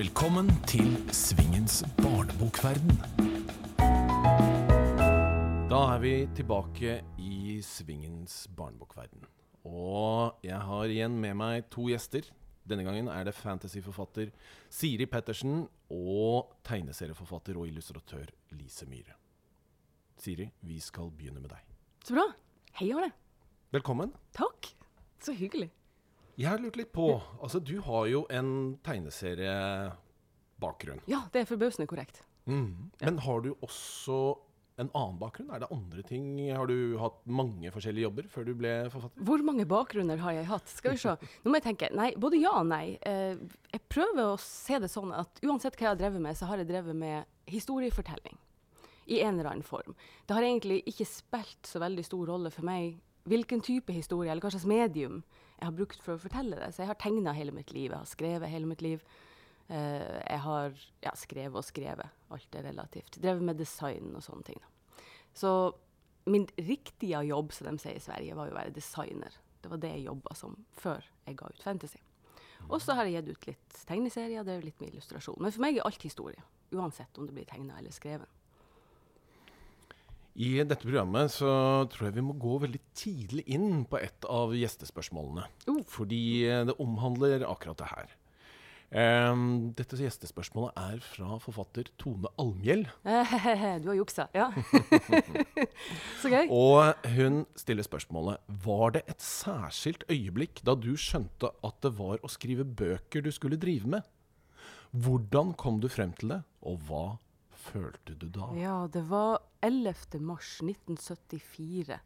Velkommen til Svingens barnebokverden. Da er vi tilbake i Svingens barnebokverden. Og jeg har igjen med meg to gjester. Denne gangen er det fantasyforfatter Siri Pettersen og tegneserieforfatter og illustratør Lise Myhre. Siri, vi skal begynne med deg. Så bra. Hei, Arne. Velkommen. Takk. Så hyggelig. Jeg har lurt litt på Altså, du har jo en tegneseriebakgrunn. Ja, det er forbausende korrekt. Mm. Men har du også en annen bakgrunn? Er det andre ting? Har du hatt mange forskjellige jobber før du ble forfatter? Hvor mange bakgrunner har jeg hatt? Skal vi se. Nå må jeg tenke. Nei, både ja og nei. Eh, jeg prøver å se det sånn at uansett hva jeg har drevet med, så har jeg drevet med historiefortelling. I en eller annen form. Det har egentlig ikke spilt så veldig stor rolle for meg hvilken type historie, eller hva slags medium jeg har brukt for å fortelle det. Så jeg har tegna hele mitt liv, jeg har skrevet hele mitt liv. Uh, jeg har ja, skrevet og skrevet. Alt er relativt. Drevet med design og sånne ting. Så min riktige jobb, som de sier i Sverige, var jo å være designer. Det var det jeg jobba som før jeg ga ut fantasy. Og så har jeg gitt ut litt tegneserier, det er litt med illustrasjon. Men for meg er alt historie. Uansett om det blir tegna eller skrevet. I dette programmet så tror jeg vi må gå veldig tidlig inn på et av gjestespørsmålene. Uh. Fordi eh, det omhandler akkurat det her. Um, dette gjestespørsmålet er fra forfatter Tone Almhjell. du har juksa. Ja. så gøy. Og hun stiller spørsmålet Var det et særskilt øyeblikk da du skjønte at det var å skrive bøker du skulle drive med? Hvordan kom du frem til det, og hva følte du da? Ja, det var 11. mars 1974.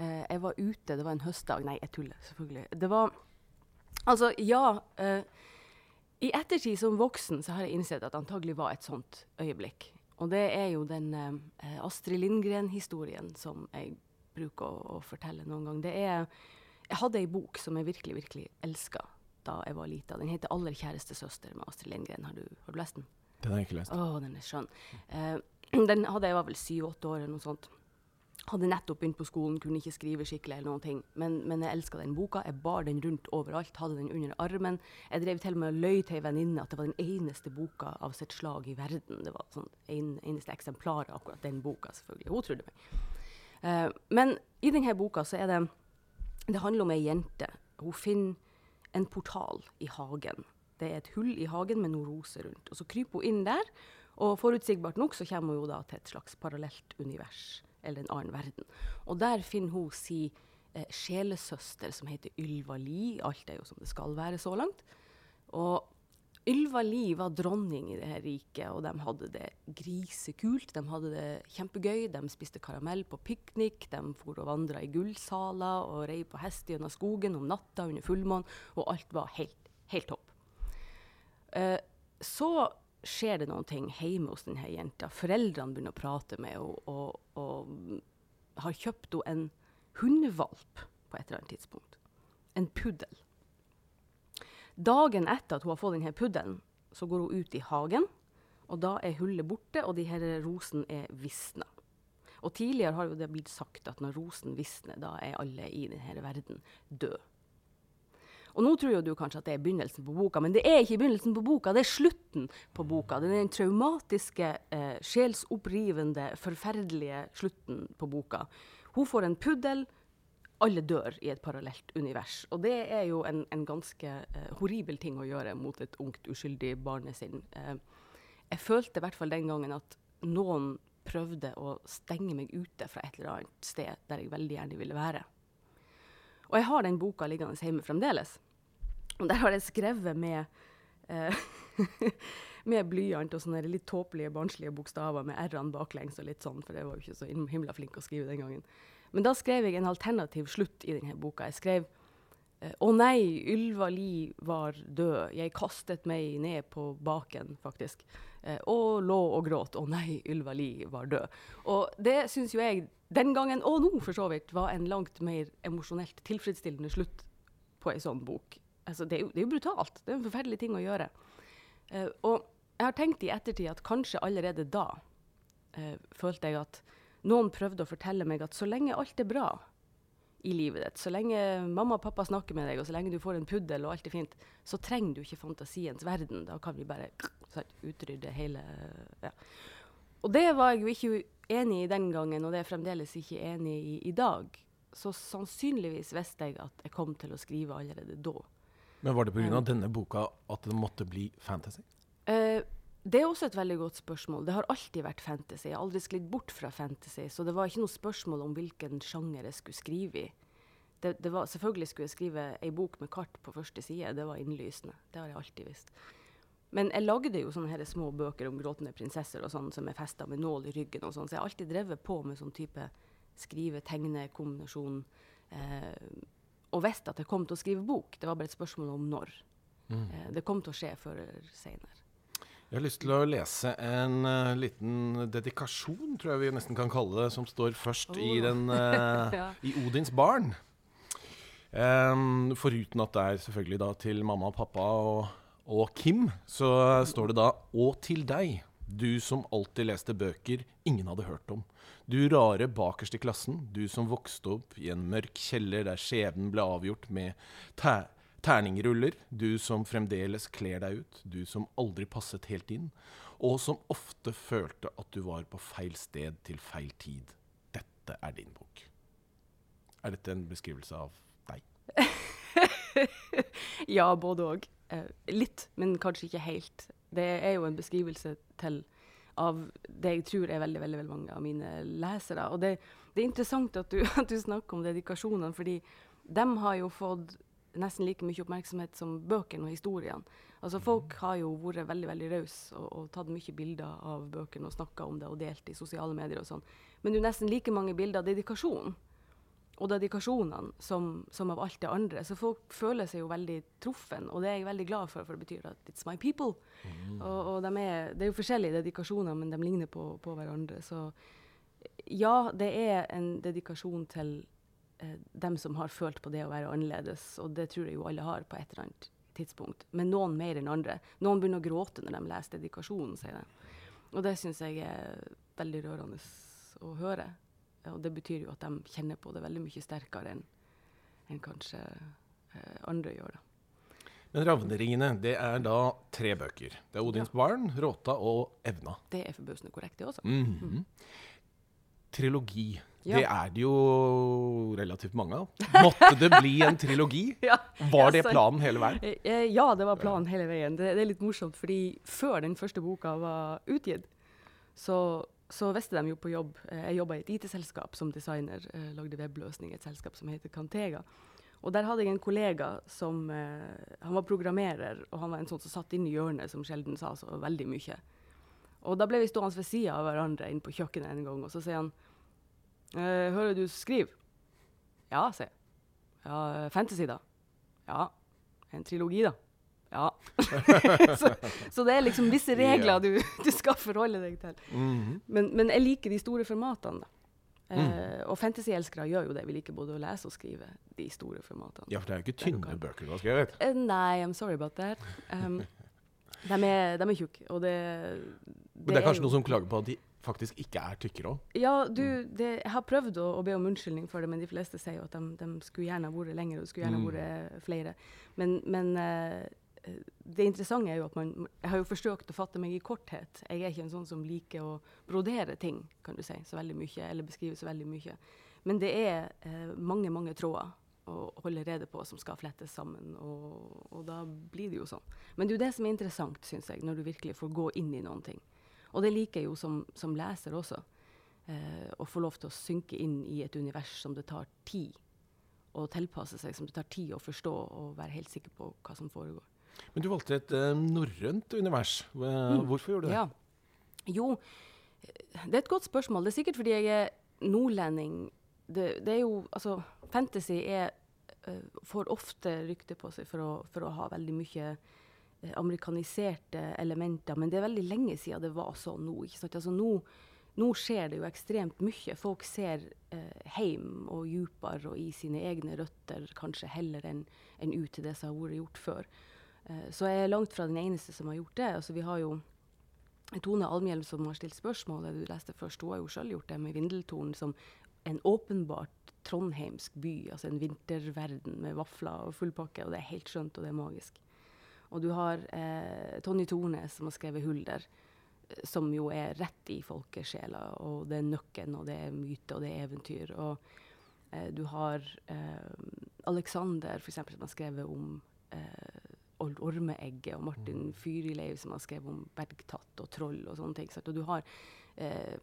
Eh, jeg var ute, det var en høstdag. Nei, jeg tuller, selvfølgelig. Det var Altså, ja. Eh, I ettertid som voksen så har jeg innsett at det antagelig var et sånt øyeblikk. Og det er jo den eh, Astrid Lindgren-historien som jeg bruker å, å, fortelle noen gang. Det er Jeg hadde ei bok som jeg virkelig, virkelig elska da jeg var lita. Den heter 'Aller kjæreste søster' med Astrid Lindgren. Har du, har du lest den? Den har jeg ikke lest. Å, den er skjønn. Eh, den hadde jeg var vel syv-åtte år eller noe sånt. Hadde nettopp begynt på skolen, kunne ikke skrive skikkelig eller noen ting. Men, men jeg elska den boka. Jeg bar den rundt overalt, hadde den under armen. Jeg drev til og med og løy til ei venninne at det var den eneste boka av sitt slag i verden. Det var sånn en, eneste eksemplar av akkurat den boka, selvfølgelig. Hun trodde meg. Eh, men i denne boka så er det Det handler om ei jente. Hun finner en portal i hagen. Det er et hull i hagen med noen roser rundt. Og så kryper hun inn der, og forutsigbart nok så kommer hun da til et slags parallelt univers, eller en annen verden. Og der finner hun si eh, sjelesøster som heter Ylva Li. Alt er jo som det skal være så langt. Og Ylva Li var dronning i det her riket, og de hadde det grisekult. De hadde det kjempegøy. De spiste karamell på piknik, de for og vandra i gullsaler og rei på hest gjennom skogen om natta under fullmånen, og alt var helt, helt topp. Uh, så skjer det noen ting hjemme hos denne jenta. Foreldrene begynner å prate med henne og, og, og har kjøpt henne en hundevalp på et eller annet tidspunkt. En puddel. Dagen etter at hun har fått denne puddelen, så går hun ut i hagen. Og da er hullet borte, og de her rosene er visna. Og tidligere har jo det blitt sagt at når rosen visner, da er alle i denne verden døde. Og nå tror jo du kanskje at det er begynnelsen på boka, men det er ikke begynnelsen på boka, det er slutten på boka. Det er den traumatiske, eh, sjelsopprivende, forferdelige slutten på boka. Hun får en puddel. Alle dør i et parallelt univers. Og det er jo en, en ganske eh, horribel ting å gjøre mot et ungt, uskyldig barnesinn. Eh, jeg følte i hvert fall den gangen at noen prøvde å stenge meg ute fra et eller annet sted der jeg veldig gjerne ville være. Og jeg har den boka liggende hjemme fremdeles. Og der har jeg skrevet med, eh, med blyant og sånne litt tåpelige, barnslige bokstaver med r-ene baklengs og litt sånn, for jeg var jo ikke så himla flink å skrive den gangen. Men da skrev jeg en alternativ slutt i denne boka. Jeg skrev eh, å nei, Ylva Li var død. Jeg kastet meg ned på baken, faktisk. Eh, og lå og gråt. Å nei, Ylva Li var død. Og det syns jo jeg den gangen, og nå for så vidt, var en langt mer emosjonelt tilfredsstillende slutt på ei sånn bok. Altså, det, er jo, det, er jo, brutalt. Det er en forferdelig ting å gjøre. Eh, og jeg har tenkt i ettertid at kanskje allerede da eh, følte jeg at noen prøvde å fortelle meg at så lenge alt er bra, i livet ditt. Så lenge mamma og pappa snakker med deg, og så lenge du får en puddel og alt er fint, så trenger du ikke fantasiens verden. Da kan vi bare utrydde hele ja. Og det var jeg jo ikke enig i den gangen, og det er jeg fremdeles ikke enig i i dag. Så sannsynligvis visste jeg at jeg kom til å skrive allerede da. Men var det pga. denne boka at det måtte bli fantasy? Eh, det er også et veldig godt spørsmål. Det har alltid vært fantasy. Jeg har aldri sklidd bort fra fantasy, så det var ikke noe spørsmål om hvilken sjanger jeg skulle skrive i. Det, det var, selvfølgelig skulle jeg skrive ei bok med kart på første side. Det var innlysende. Det har jeg alltid visst. Men jeg lagde jo sånne her små bøker om gråtende prinsesser og sånn, som er festa med nål i ryggen. og sånn, Så jeg har alltid drevet på med sånn type skrive-tegne-kombinasjon. Eh, og visste at jeg kom til å skrive bok. Det var bare et spørsmål om når. Mm. Eh, det kom til å skje før eller seinere. Jeg har lyst til å lese en uh, liten dedikasjon, tror jeg vi nesten kan kalle det, som står først oh. i, den, uh, ja. i, Odins barn. Um, foruten at det er selvfølgelig da til mamma og pappa og, og Kim, så står det da 'Og til deg, du som alltid leste bøker ingen hadde hørt om'. Du rare bakerst i klassen, du som vokste opp i en mørk kjeller der skjebnen ble avgjort med tæ Terningruller, du som fremdeles kler deg ut, du som aldri passet helt inn, og som ofte følte at du var på feil sted til feil tid. Dette er din bok. Er dette en beskrivelse av deg? ja, både òg. Eh, litt, men kanskje ikke helt. Det er jo en beskrivelse til av det jeg tror er veldig, veldig, veldig mange av mine lesere. Og det, det er interessant at du, at du snakker om dedikasjonene, fordi de har jo fått nesten like mye oppmerksomhet som bøkene og historiene. Altså Folk har jo vært veldig veldig rause og, og, tatt mye bilder av bøkene og snakka om det og delt i sosiale medier og sånn. Men det er nesten like mange bilder av dedikasjon og dedikasjonene som, som, av alt det andre. Så folk føler seg jo veldig truffen, og det er jeg veldig glad for, for det betyr at it's my people. Mm. Og, og de er, det er jo forskjellige dedikasjoner, men de ligner på, på hverandre. Så ja, det er en dedikasjon til dem som har følt på det å være annerledes, og det tror jeg jo alle har på et eller annet tidspunkt. Men noen mer enn andre. Noen begynner å gråte når de leser dedikasjonen, sier de. Og det syns jeg er veldig rørende å høre. Og det betyr jo at de kjenner på det veldig mye sterkere enn en kanskje eh, andre gjør. det. Men 'Ravneringene' det er da tre bøker. Det er 'Odins ja. barn', 'Råta' og 'Evna'. Det er forbausende korrekt, det også. Mm -hmm. mm. Trilogi. Ja. Det er det jo relativt mange av. Måtte det bli en trilogi? ja, var det planen hele veien? Eh, eh, ja, det var planen hele veien. Det, det, er litt morsomt, fordi før den første boka var utgitt, så, så visste de jo på jobb eh, Jeg jobba i et IT-selskap som designer. Lagde webløsning i et selskap som heter Cantega. Og der hadde jeg en kollega som Han var programmerer, og han var en sånn som satt inne i hjørnet, som sjelden sa så veldig mye. Og da ble vi stående ved sida av hverandre inne på kjøkkenet en gang, og så sier han eh, hører du skriver? Ja, sier jeg. Ja, fantasy, da? Ja. En trilogi, da? Ja. så, så, det er liksom visse regler du, du, skal forholde deg til. Mm -hmm. men, men, jeg liker de store formatene, da. Uh, mm. Og fantasyelskere gjør jo det. Vi liker både å lese og skrive de store formatene. Ja, for det er jo ikke tynne bøker du har skrevet? Uh, nei, I'm sorry about that. Um, de er, de er tjukke, og det, det Men det er kanskje er noen som klager på at de faktisk ikke er tykkere òg. Ja, du, mm. det, jeg har prøvd å, å, be om unnskyldning for det, men de fleste sier jo at de, de skulle gjerne vært lengre, og skulle gjerne mm. vært flere. Men, men uh, det interessante er jo at man Jeg har jo forsøkt å fatte meg i korthet. Jeg er ikke en sånn som liker å brodere ting, kan du si, så veldig mye, eller beskrive så veldig mye. Men det er uh, mange, mange tråder å holde rede på som skal flettes sammen, og, og da blir det jo sånn. Men det er jo det som er interessant, syns jeg, når du virkelig får gå inn i noen ting. Og det liker jeg jo som, som leser også. Eh, å få lov til å synke inn i et univers som det tar tid å tilpasse seg, som det tar tid å forstå og være helt sikker på hva som foregår. Men du valgte et eh, norrønt univers. Mm. Hvorfor gjorde du det? Ja. Jo, det er et godt spørsmål. Det er sikkert fordi jeg er nordlending. Det, det er jo Altså, fantasy er får ofte rykte på seg for å, for å ha veldig mye Eh, amerikaniserte elementer. Men det er veldig lenge siden det var sånn nå. Altså nå, nå, skjer det jo ekstremt mye. Folk ser eh, heim og dypere og i sine egne røtter kanskje heller enn en ut til det som har vært gjort før. Eh, så jeg er langt fra den eneste som har gjort det. Altså, vi har jo Tone Almhjelm som har stilt spørsmålet du leste først, hun har jo sjøl gjort det med Vindeltonen som en åpenbart trondheimsk by, altså en vinterverden med vafler og fullpakke, og det er helt skjønt, og det er magisk. Og du har eh, Tonje Tornes som har skrevet 'Hulder', eh, som jo er rett i folkesjela, og det er nøkken, og det er myte, og det er eventyr. Og eh, du har eh, Alexander, eksempel, som har skrevet om eh, ormeegget, og Martin mm. Fyrileiv, som har skrevet om bergtatt og troll og sånne ting. Og du har eh,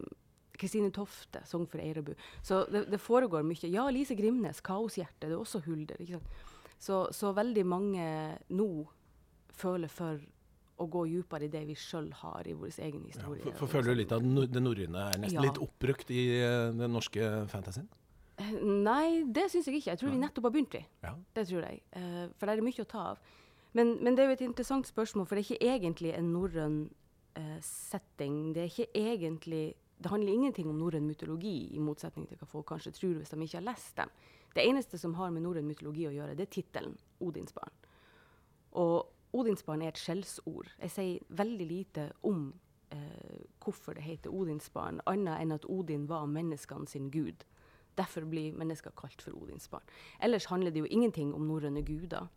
Kristine Tofte, 'Sogn for Eirabu'. Så det, det, foregår mye. Ja, Lise Grimnes, 'Kaoshjerte', det er også hulder. Så, så, veldig mange nå føler for å gå dypere i det vi sjøl har i vår egen historie. Ja, for, for Føler du litt at det norrøne er nesten ja. litt oppbrukt i uh, den norske fantasien? Nei, det syns jeg ikke. Jeg tror vi nettopp har begynt, vi. Ja. Det tror jeg. Uh, for det er mye å ta av. Men, men, det er jo et interessant spørsmål, for det er ikke egentlig en norrøn setting. Det er ikke egentlig det handler ingenting om norrøn mytologi, i motsetning til hva folk kanskje tror hvis de ikke har lest dem. Det eneste som har med norrøn mytologi å gjøre, det er tittelen 'Odinsbarn'. Og Odinsbarn er et skjellsord. Jeg sier veldig lite om eh, hvorfor det heter Odinsbarn, annet enn at Odin var menneskene sin gud. Derfor blir mennesker kalt for Odinsbarn. Ellers handler det jo ingenting om norrøne guder.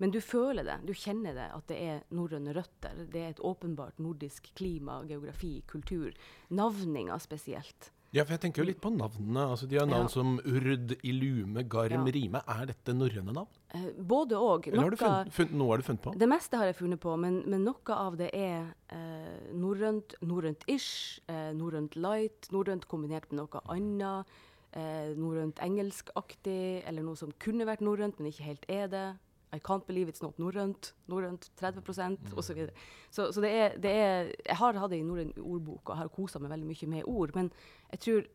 Men du føler det, du kjenner det, at det er norrøne røtter. Det er et åpenbart nordisk klima, geografi, kultur. Navninga spesielt. Ja, for jeg tenker jo litt på navnene. Altså, de har navn ja. som Urd, Ilume, Garm, ja. Rime. Er dette norrøne navn? Eh, både òg. Funnet, noe har du funnet på? Det meste har jeg funnet på, men, men noe av det er eh, norrønt, norrønt-ish, eh, norrønt light, norrønt kombinert med noe annet. Eh, norrønt engelskaktig, eller noe som kunne vært norrønt, men ikke helt er det. I can't believe it's not norrønt. Norrønt 30 mm. osv. Så, så Så det er, det er Jeg har hatt en norrøn ordbok og har kosa meg veldig mye med ord, men jeg tror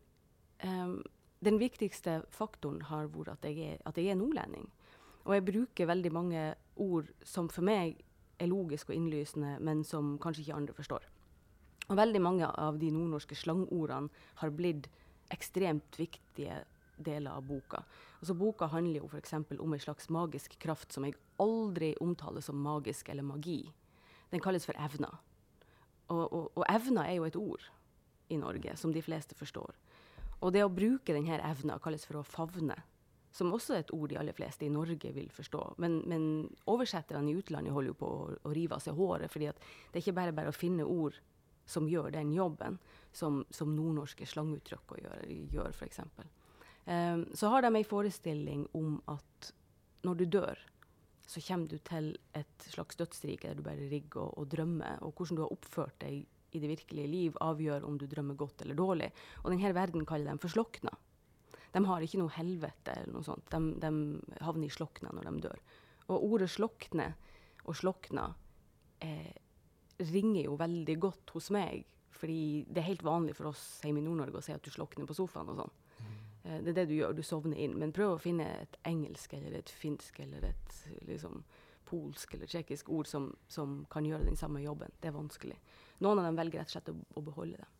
um, den viktigste faktoren har vært at jeg, er, at jeg er nordlending. Og jeg bruker veldig mange ord som for meg er logiske og innlysende, men som kanskje ikke andre forstår. Og veldig mange av de nordnorske slangordene har blitt ekstremt viktige deler av boka. Altså, boka handler jo f.eks. om en slags magisk kraft som jeg aldri omtaler som magisk eller magi. Den kalles for evner. Og, og, og evner er jo et ord i Norge som de fleste forstår. Og det å bruke denne evna kalles for å favne, som også er et ord de aller fleste i Norge vil forstå. Men, men oversetterne i utlandet holder jo på å, å rive av seg håret, fordi det er ikke bare bare å finne ord som gjør den jobben, som, som nordnorske slanguttrykk gjør, gjør f.eks. Um, så har de ei forestilling om at når du dør, så kommer du til et slags dødsrike der du bare rigger og, og, drømmer. Og hvordan du har oppført deg i det virkelige liv, avgjør om du drømmer godt eller dårlig. Og denne verden kaller de for slokna. De har ikke noe helvete eller noe sånt. De, de havner i slokna når de dør. Og ordet 'slokne' og 'slokna' eh, ringer jo veldig godt hos meg. Fordi det er helt vanlig for oss hjemme i Nord-Norge å si at du slokner på sofaen og sånn. Eh, det er det du gjør, du sovner inn. Men prøv å finne et engelsk eller et finsk eller et liksom, polsk eller tsjekkisk ord som, som, kan gjøre den samme jobben. Det er vanskelig. Noen av dem velger rett og slett å, å beholde det.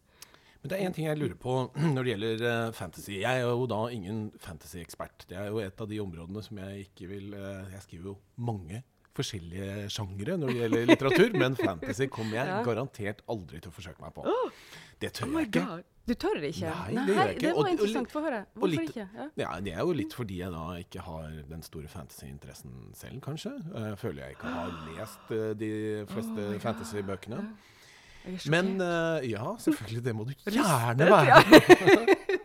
Men det er én ting jeg lurer på når det gjelder uh, fantasy. Jeg er jo da ingen fantasy-ekspert. Det er jo et av de områdene som jeg ikke vil uh, Jeg skriver jo mange forskjellige sjangere når det gjelder litteratur, men fantasy kommer jeg ja. garantert aldri til å forsøke meg på. Det tør oh jeg ikke. God. Du tør ikke? Nei, det gjør jeg ikke. Det var interessant. å høre. Hvorfor litt, ikke? Ja. ja. Det er jo litt fordi jeg da ikke har den store fantasyinteressen selv, kanskje. Jeg føler jeg ikke har lest uh, de fleste oh fantasybøkene. Men uh, ja, selvfølgelig. Det må du gjerne være.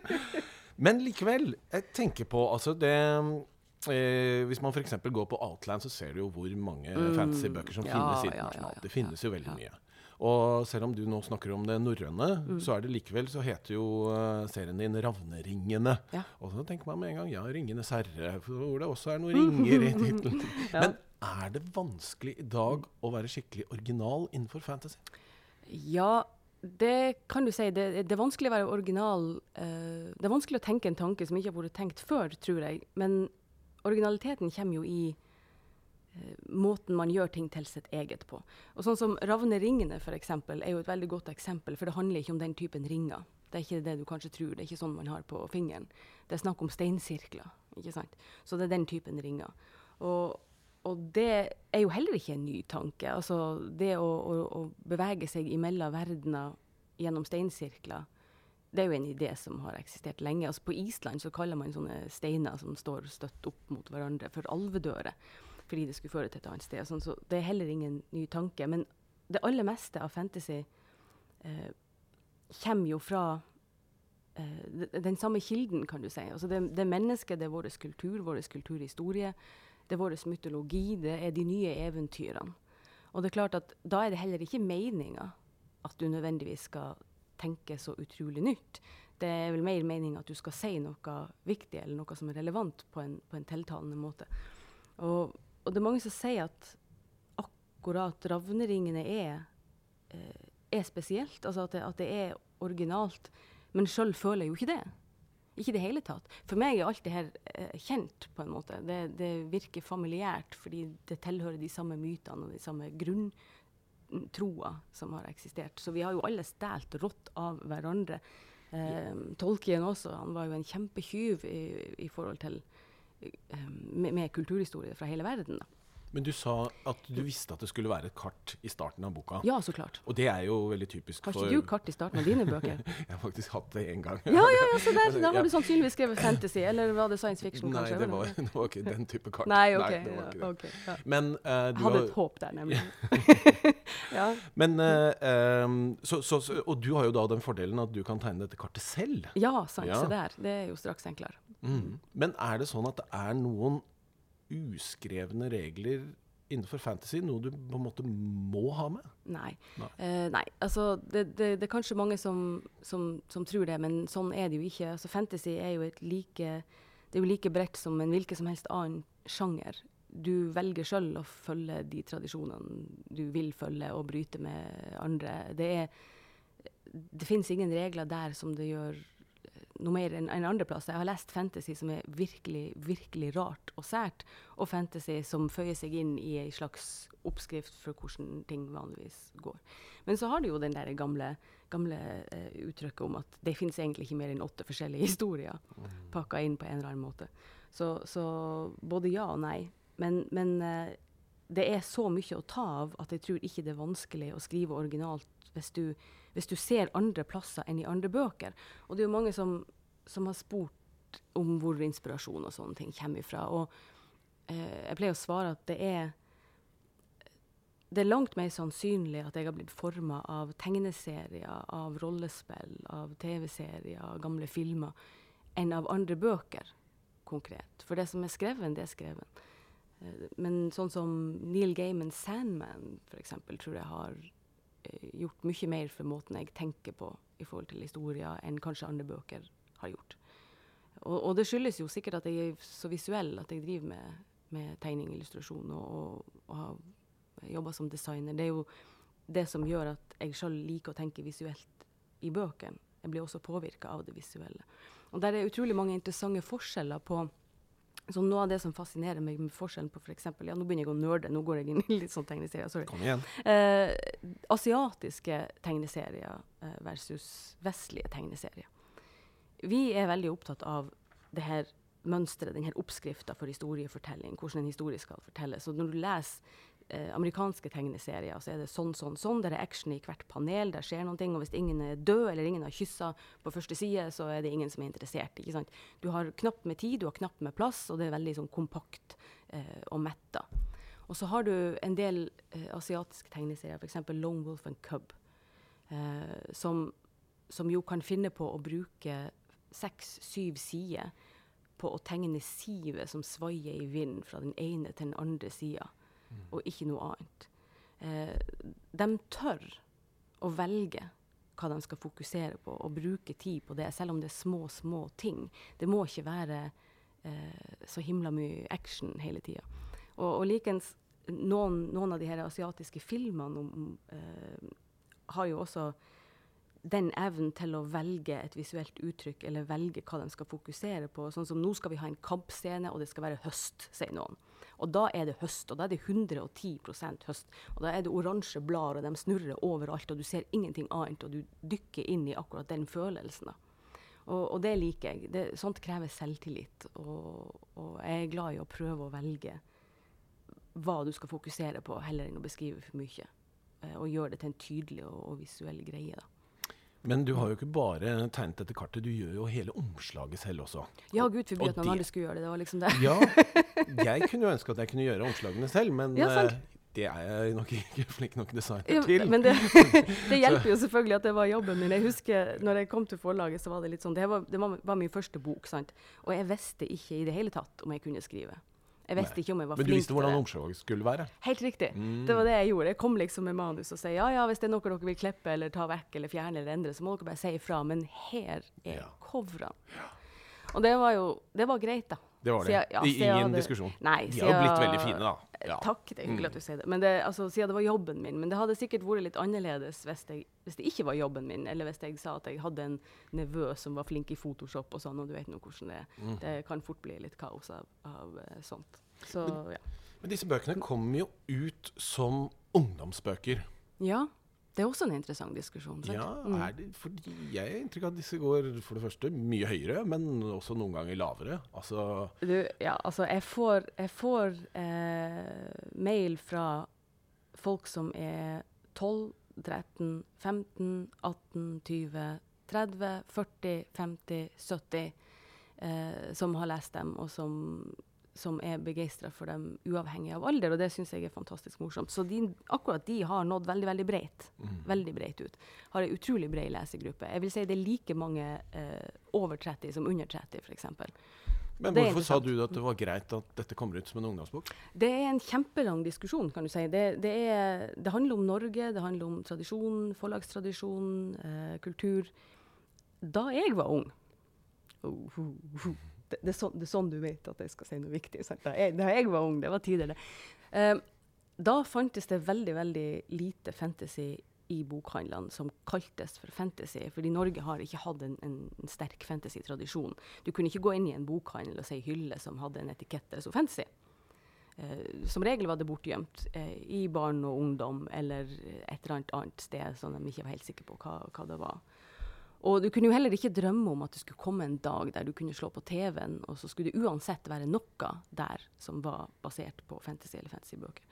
Men likevel, jeg tenker på altså det Eh, hvis man f.eks. går på Outland, så ser du jo hvor mange mm. fantasybøker som ja, finnes internasjonalt. Ja, ja, det finnes jo veldig mye. Og selv om du nå snakker om det norrøne, mm. så er det likevel så heter jo uh, serien din 'Ravneringene'. Og så tenker man med en gang ja, 'Ringenes herre', hvor det også er noen ringer i tittelen. Men er det vanskelig i dag å være skikkelig original innenfor fantasy? Ja, det kan du si. Det, det er vanskelig å være original. Uh, det er vanskelig å tenke en tanke som ikke har vært tenkt før, tror jeg. Men originaliteten kommer jo i Eh, måten man gjør ting til sitt eget på. Og sånn som Ravneringene for eksempel, er jo et veldig godt eksempel, for det handler ikke om den typen ringer. Det er ikke det du kanskje tror. Det er ikke sånn man har på fingeren. Det er snakk om steinsirkler. ikke sant? Så det er den typen ringer. Og, og det er jo heller ikke en ny tanke. Altså det å, å, å bevege seg imellom verdener gjennom steinsirkler det er jo en idé som har eksistert lenge. Altså På Island så kaller man sånne steiner som står støtt opp mot hverandre, for alvedører. Fordi det skulle føre til et annet sted. Sånn, så det er heller ingen ny tanke. Men det aller meste av fantasy eh, kommer jo fra eh, den samme kilden, kan du si. Altså det, det mennesket, det er vår kultur, vår kulturhistorie. Det er vår mytologi, det er de nye eventyrene. Og det er klart at da er det heller ikke meninga at du nødvendigvis skal tenke så utrolig nytt. Det er vel mer mening at du skal si noe viktig eller noe som er relevant på en, på en tiltalende måte. Og, og, det er mange som sier at akkurat ravneringene er, eh, er spesielt. Altså at det, at det er originalt. Men sjøl føler jeg jo ikke det. Ikke i det hele tatt. For meg er alt det her eh, kjent, på en måte. Det, det, virker familiært fordi det tilhører de samme mytene og de samme grunntroa som har eksistert. Så vi har jo alle stjålet rått av hverandre. Eh, Tolkien også. Han var jo en kjempetyv i, i, forhold til eh, med, med, kulturhistorie fra hele verden. da. Men du sa at du visste at det skulle være et kart i starten av boka. Ja, så klart. Og det er jo veldig typisk for Har ikke du kart i starten av dine bøker? jeg har faktisk hatt det én gang. ja, ja, ja, så der, da har du sannsynligvis skrevet fantasy, eller var det science fiction? Nei, kanskje? Det var, det var ikke den type kart. Nei, ok. Nei, det var ikke det. Okay, ja. Men, uh, du hadde et håp der, nemlig. ja. Men, uh, um, så, så, så, og du har jo da den fordelen at du kan tegne dette kartet selv. Ja, sant. Ja. Se der. Det er jo straks enklere. Mm. Men er det sånn at det er noen uskrevne regler innenfor fantasy noe du på en måte må ha med? Nei. Nei. Uh, nei. Altså, det, det, det, er kanskje mange som, som, som, tror det, men sånn er det jo ikke. Altså, fantasy er jo, like, det er jo like bredt som en hvilken som helst annen sjanger. Du velger sjøl å følge de tradisjonene du vil følge, og bryte med andre. Det, er, det fins ingen regler der som det gjør noe mer enn en andreplass. Jeg har lest fantasy som er virkelig, virkelig rart og sært, og fantasy som føyer seg inn i ei slags oppskrift for hvordan ting vanligvis går. Men så har du jo den der gamle, gamle uh, uttrykket om at det finnes egentlig ikke mer enn åtte forskjellige historier mm. pakka inn på en eller annen måte. Så, så både ja og nei. Men, men uh, det er så mye å ta av at jeg tror ikke det er vanskelig å skrive originalt hvis du hvis du ser andre plasser enn i andre bøker. Og det er jo mange som, som har spurt om hvor inspirasjon og sånne ting kommer ifra. Og eh, jeg pleier å svare at det er det er langt mer sannsynlig at jeg har blitt forma av tegneserier, av rollespill, av TV-serier, gamle filmer, enn av andre bøker konkret. For det som er skreven, det er skrevet. Eh, men sånn som Neil Gaimans 'Sandman' eksempel, tror jeg har gjort mye mer for måten jeg tenker på i forhold til historier, enn kanskje andre bøker har gjort. Og, og, det skyldes jo sikkert at jeg er så visuell, at jeg driver med, med tegning, illustrasjon og, og, og har jobba som designer. Det er jo det som gjør at jeg sjøl liker å tenke visuelt i bøkene. Jeg blir også påvirka av det visuelle. Og der er utrolig mange interessante forskjeller på så noe av det som fascinerer meg med forskjellen på f.eks. For ja, nå begynner jeg å nerde, nå går jeg inn i litt sånn tegneserier. Sorry. Kom igjen. Eh, asiatiske tegneserier eh, versus vestlige tegneserier. Vi er veldig opptatt av det her mønsteret, denne oppskrifta for historiefortelling, hvordan en historie skal fortelles. Så når du leser amerikanske tegneserier, så er det sånn, sånn, sånn. Der er action i hvert panel, der skjer noen ting. Og hvis ingen er død, eller ingen har kyssa på første side, så er det ingen som er interessert. ikke sant? Du har knapt med tid, du har knapt med plass, og det er veldig sånn kompakt eh, og metta. Og så har du en del eh, asiatiske tegneserier, f.eks. Lone Wolf and Cub, eh, som, som, jo kan finne på å bruke seks-syv sider på å tegne sivet som svaier i vinden fra den ene til den andre sida og ikke noe annet. Eh, de tør å velge hva de skal fokusere på, og bruke tid på det, selv om det er små, små ting. Det må ikke være eh, så himla mye action hele tida. Og, og likens noen, noen, av de her asiatiske filmene om, eh, har jo også den evnen til å velge et visuelt uttrykk, eller velge hva de skal fokusere på. Sånn som nå skal vi ha en kampscene, og det skal være høst, sier noen. Og da er det høst, og da er det 110% høst. Og da er det oransje blader, og de snurrer overalt, og du ser ingenting annet, og du dykker inn i akkurat den følelsen. Og, og det liker jeg. Det, sånt krever selvtillit. Og, og, jeg er glad i å prøve å velge hva du skal fokusere på, heller enn å beskrive for mye. Eh, og gjøre det til en tydelig og, og visuell greie. da. Men du har jo ikke bare tegnet dette kartet, du gjør jo hele omslaget selv også. Ja, gud forby at noen andre skulle gjøre det. Det var liksom det. Ja, jeg kunne jo ønske at jeg kunne gjøre omslagene selv, men Ja, eh, det er jeg nok ikke flink nok designer Ja, til. men det, det hjelper jo selvfølgelig at det var jobben min. Jeg husker når jeg kom til forlaget, så var det litt sånn Det var, det var min første bok, sant. Og jeg visste ikke i det hele tatt om jeg kunne skrive. Jeg visste ikke om jeg var flink til det. Men du visste hvordan omslaget skulle være. Helt riktig. Mm. Det var det jeg gjorde. Jeg kom liksom med manus og sa ja, ja, hvis det er noe dere vil klippe eller ta vekk eller fjerne eller endre, så må dere bare si ifra. Men her er Ja. coverene. Og det var jo Det var greit, da. Det var det. Siden- ja, ingen det, diskusjon. Nei, De har jo blitt veldig fine, da. Ja. Takk, det er hyggelig Mm. at du sier det. Men det, altså, siden det var jobben min. Men det hadde sikkert vært litt annerledes hvis, jeg, hvis det ikke var jobben min, eller hvis jeg sa at jeg hadde en nevø som var flink i Photoshop og sånn, og du vet nå hvordan det er. Mm. Det kan fort bli litt kaos av, av eh, sånt. Så ja. Men disse bøkene kommer jo ut som ungdomsbøker. ja. Det er også en interessant diskusjon. sant? Ja, Mm. det, fordi Jeg har inntrykk av at disse går for det første mye høyere, men også noen ganger lavere. Altså Du, ja, altså, jeg får, jeg får eh, mail fra folk som er 12, 13, 15, 18, 20, 30, 40, 50, 70, eh, som har lest dem, og som, som er begeistra for dem uavhengig av alder. Og det syns jeg er fantastisk morsomt. Så de, akkurat de har nådd veldig, veldig breit. Veldig breit ut. Har ei utrolig bred lesegruppe. Jeg vil si det er like mange eh, over 30 som under 30, f.eks. Men hvorfor sa du at det var greit at dette kommer ut som en ungdomsbok? Det er en kjempelang diskusjon, kan du si. Det, det, er, det handler om Norge, det handler om tradisjon, forlagstradisjon, eh, kultur. Da jeg var ung oh, oh, oh. Det, det, er sånn, det er sånn du vet at jeg skal si noe viktig. Da, jeg, da jeg var ung, det var tidligere. Eh, da fantes det veldig, veldig lite fantasy i bokhandlene som kaltes for fantasy. Fordi Norge har ikke hatt en, en sterk fantasy-tradisjon. Du kunne ikke gå inn i en bokhandel og si hylle som hadde en etikette som fantasy. Uh, som regel var det bortgjemt uh, i barn og ungdom eller et eller annet annet sted som de ikke var helt sikre på hva, hva det var. Og du kunne jo heller ikke drømme om at det skulle komme en dag der du kunne slå på TV-en, og så skulle det uansett være noe der som var basert på fantasy eller fantasybøker.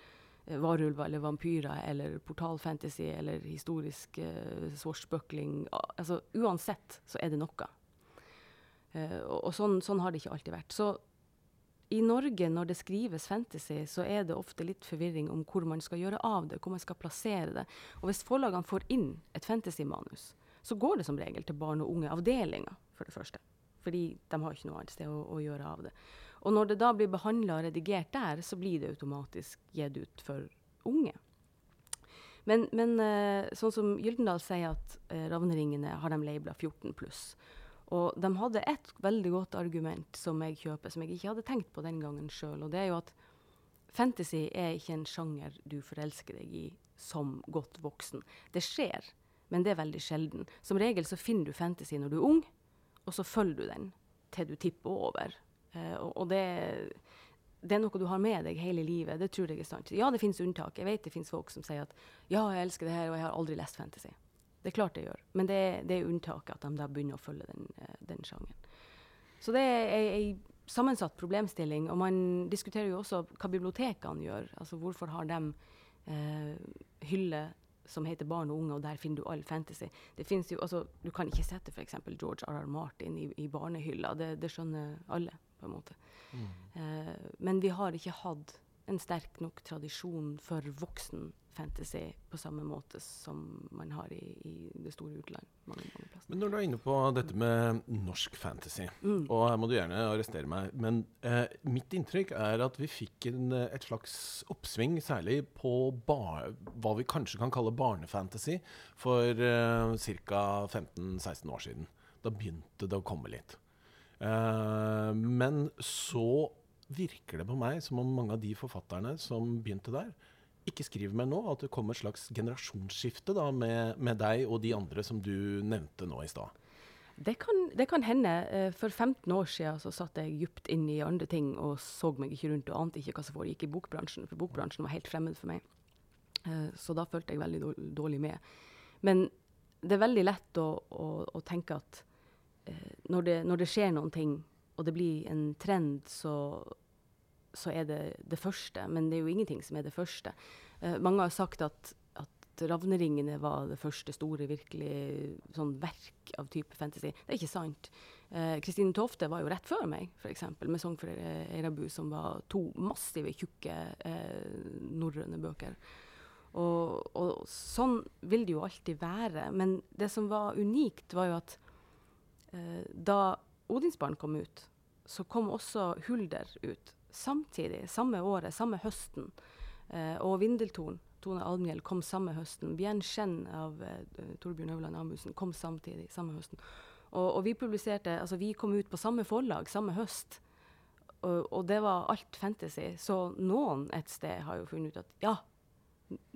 Eh, Varulver eller vampyrer eller portalfantasy eller historisk uh, swashbuckling. Altså, uansett så er det noe. Uh, og sånn, sånn har det ikke alltid vært. Så i Norge, når det skrives fantasy, så er det ofte litt forvirring om hvor man skal gjøre av det, hvor man skal plassere det. Og hvis forlagene får inn et fantasymanus, så går det som regel til barn og unge avdelinger, for det første. Fordi de har ikke noe annet sted å, å gjøre av det. Og når det da blir behandla og redigert der, så blir det automatisk gitt ut for unge. Men, men eh, sånn som Gyldendal sier at eh, Ravneringene har de labela 14 pluss. Og de hadde et veldig godt argument som jeg kjøper, som jeg ikke hadde tenkt på den gangen sjøl. Og det er jo at fantasy er ikke en sjanger du forelsker deg i som godt voksen. Det skjer, men det er veldig sjelden. Som regel så finner du fantasy når du er ung, og så følger du den til du tipper over. Eh, og, det, det er noe du har med deg hele livet. Det tror jeg er sant. Ja, det finnes unntak. Jeg vet det finnes folk som sier at ja, jeg elsker det her, og jeg har aldri lest fantasy. Det er klart jeg gjør. Men det, det er unntaket at de da begynner å følge den, eh, den sjangeren. Så det er ei sammensatt problemstilling. Og man diskuterer jo også hva bibliotekene gjør. Altså hvorfor har de eh, hyller som heter Barn og unge, og der finner du all fantasy. Det finnes jo, altså, du kan ikke sette f.eks. George R.R. Martin i, i barnehylla. Det, det skjønner alle, på en måte. Eh, men vi har ikke hatt en sterk nok tradisjon for voksen fantasy på samme måte som man har i, i det store utland. Mange, mange. Men når du er inne på dette med norsk fantasy, Mm. og her må du gjerne arrestere meg, men eh, mitt inntrykk er at vi fikk en, eh, et slags oppsving, særlig på bar, hva vi kanskje kan kalle barnefantasy, for eh, ca. 15-16 år siden. Da begynte det å komme litt. Eh, men så virker det på meg som om mange av de forfatterne som begynte der, ikke skriver mer nå. At det kommer et slags generasjonsskifte da, med, med deg og de andre som du nevnte nå i stad. Det kan, det kan hende. Eh, For 15 år siden så satt jeg dypt inn i andre ting og så meg ikke rundt og ante ikke hva som foregikk i bokbransjen, for bokbransjen var helt fremmed for meg. Eh, Så da følte jeg veldig dårlig med. Men det er veldig lett å, å, å tenke at eh, når, det, når det skjer noen ting, og det blir en trend, så, så er det det første. Men det er jo ingenting som er det første. Uh, mange har sagt at, at Ravneringene var det første store virkelig sånn verk av type fantasy. Det er ikke sant. Kristine uh, Tofte var jo rett før meg, f.eks., med 'Song for Eirabu', som var to massive, tjukke uh, norrøne bøker. Og, og, sånn vil det jo alltid være. Men det som var unikt, var jo at eh, da Odinsbarn kom ut, så kom også Hulder ut. Samtidig, samme året, samme høsten. Eh, og Vindeltorn, Tone Almhjell, kom samme høsten. Bien Chen av eh, Torbjørn Øverland Amundsen kom samtidig, samme høsten. Og, og, vi publiserte, altså vi kom ut på samme forlag samme høst. Og, og, det var alt fantasy. Så noen et sted har jo funnet ut at ja,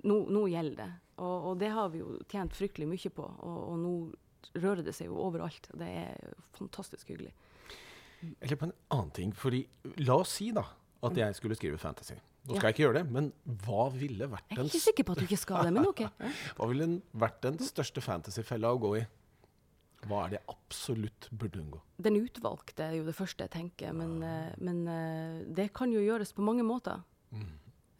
nå, nå gjelder det. Og, og, det har vi jo tjent fryktelig mye på. Og, nå rører det seg jo overalt. Det er fantastisk hyggelig. Eller på en annen ting. fordi La oss si da at jeg skulle skrive fantasy. Nå skal ja. jeg ikke gjøre det, men hva ville vært den Jeg er ikke sikker på at du ikke skal det, men OK. hva ville vært den største fantasyfella å gå i? Hva er det jeg absolutt burde unngå? Den utvalgte er jo det første jeg tenker, men, uh, men uh, det kan jo gjøres på mange måter. Mm.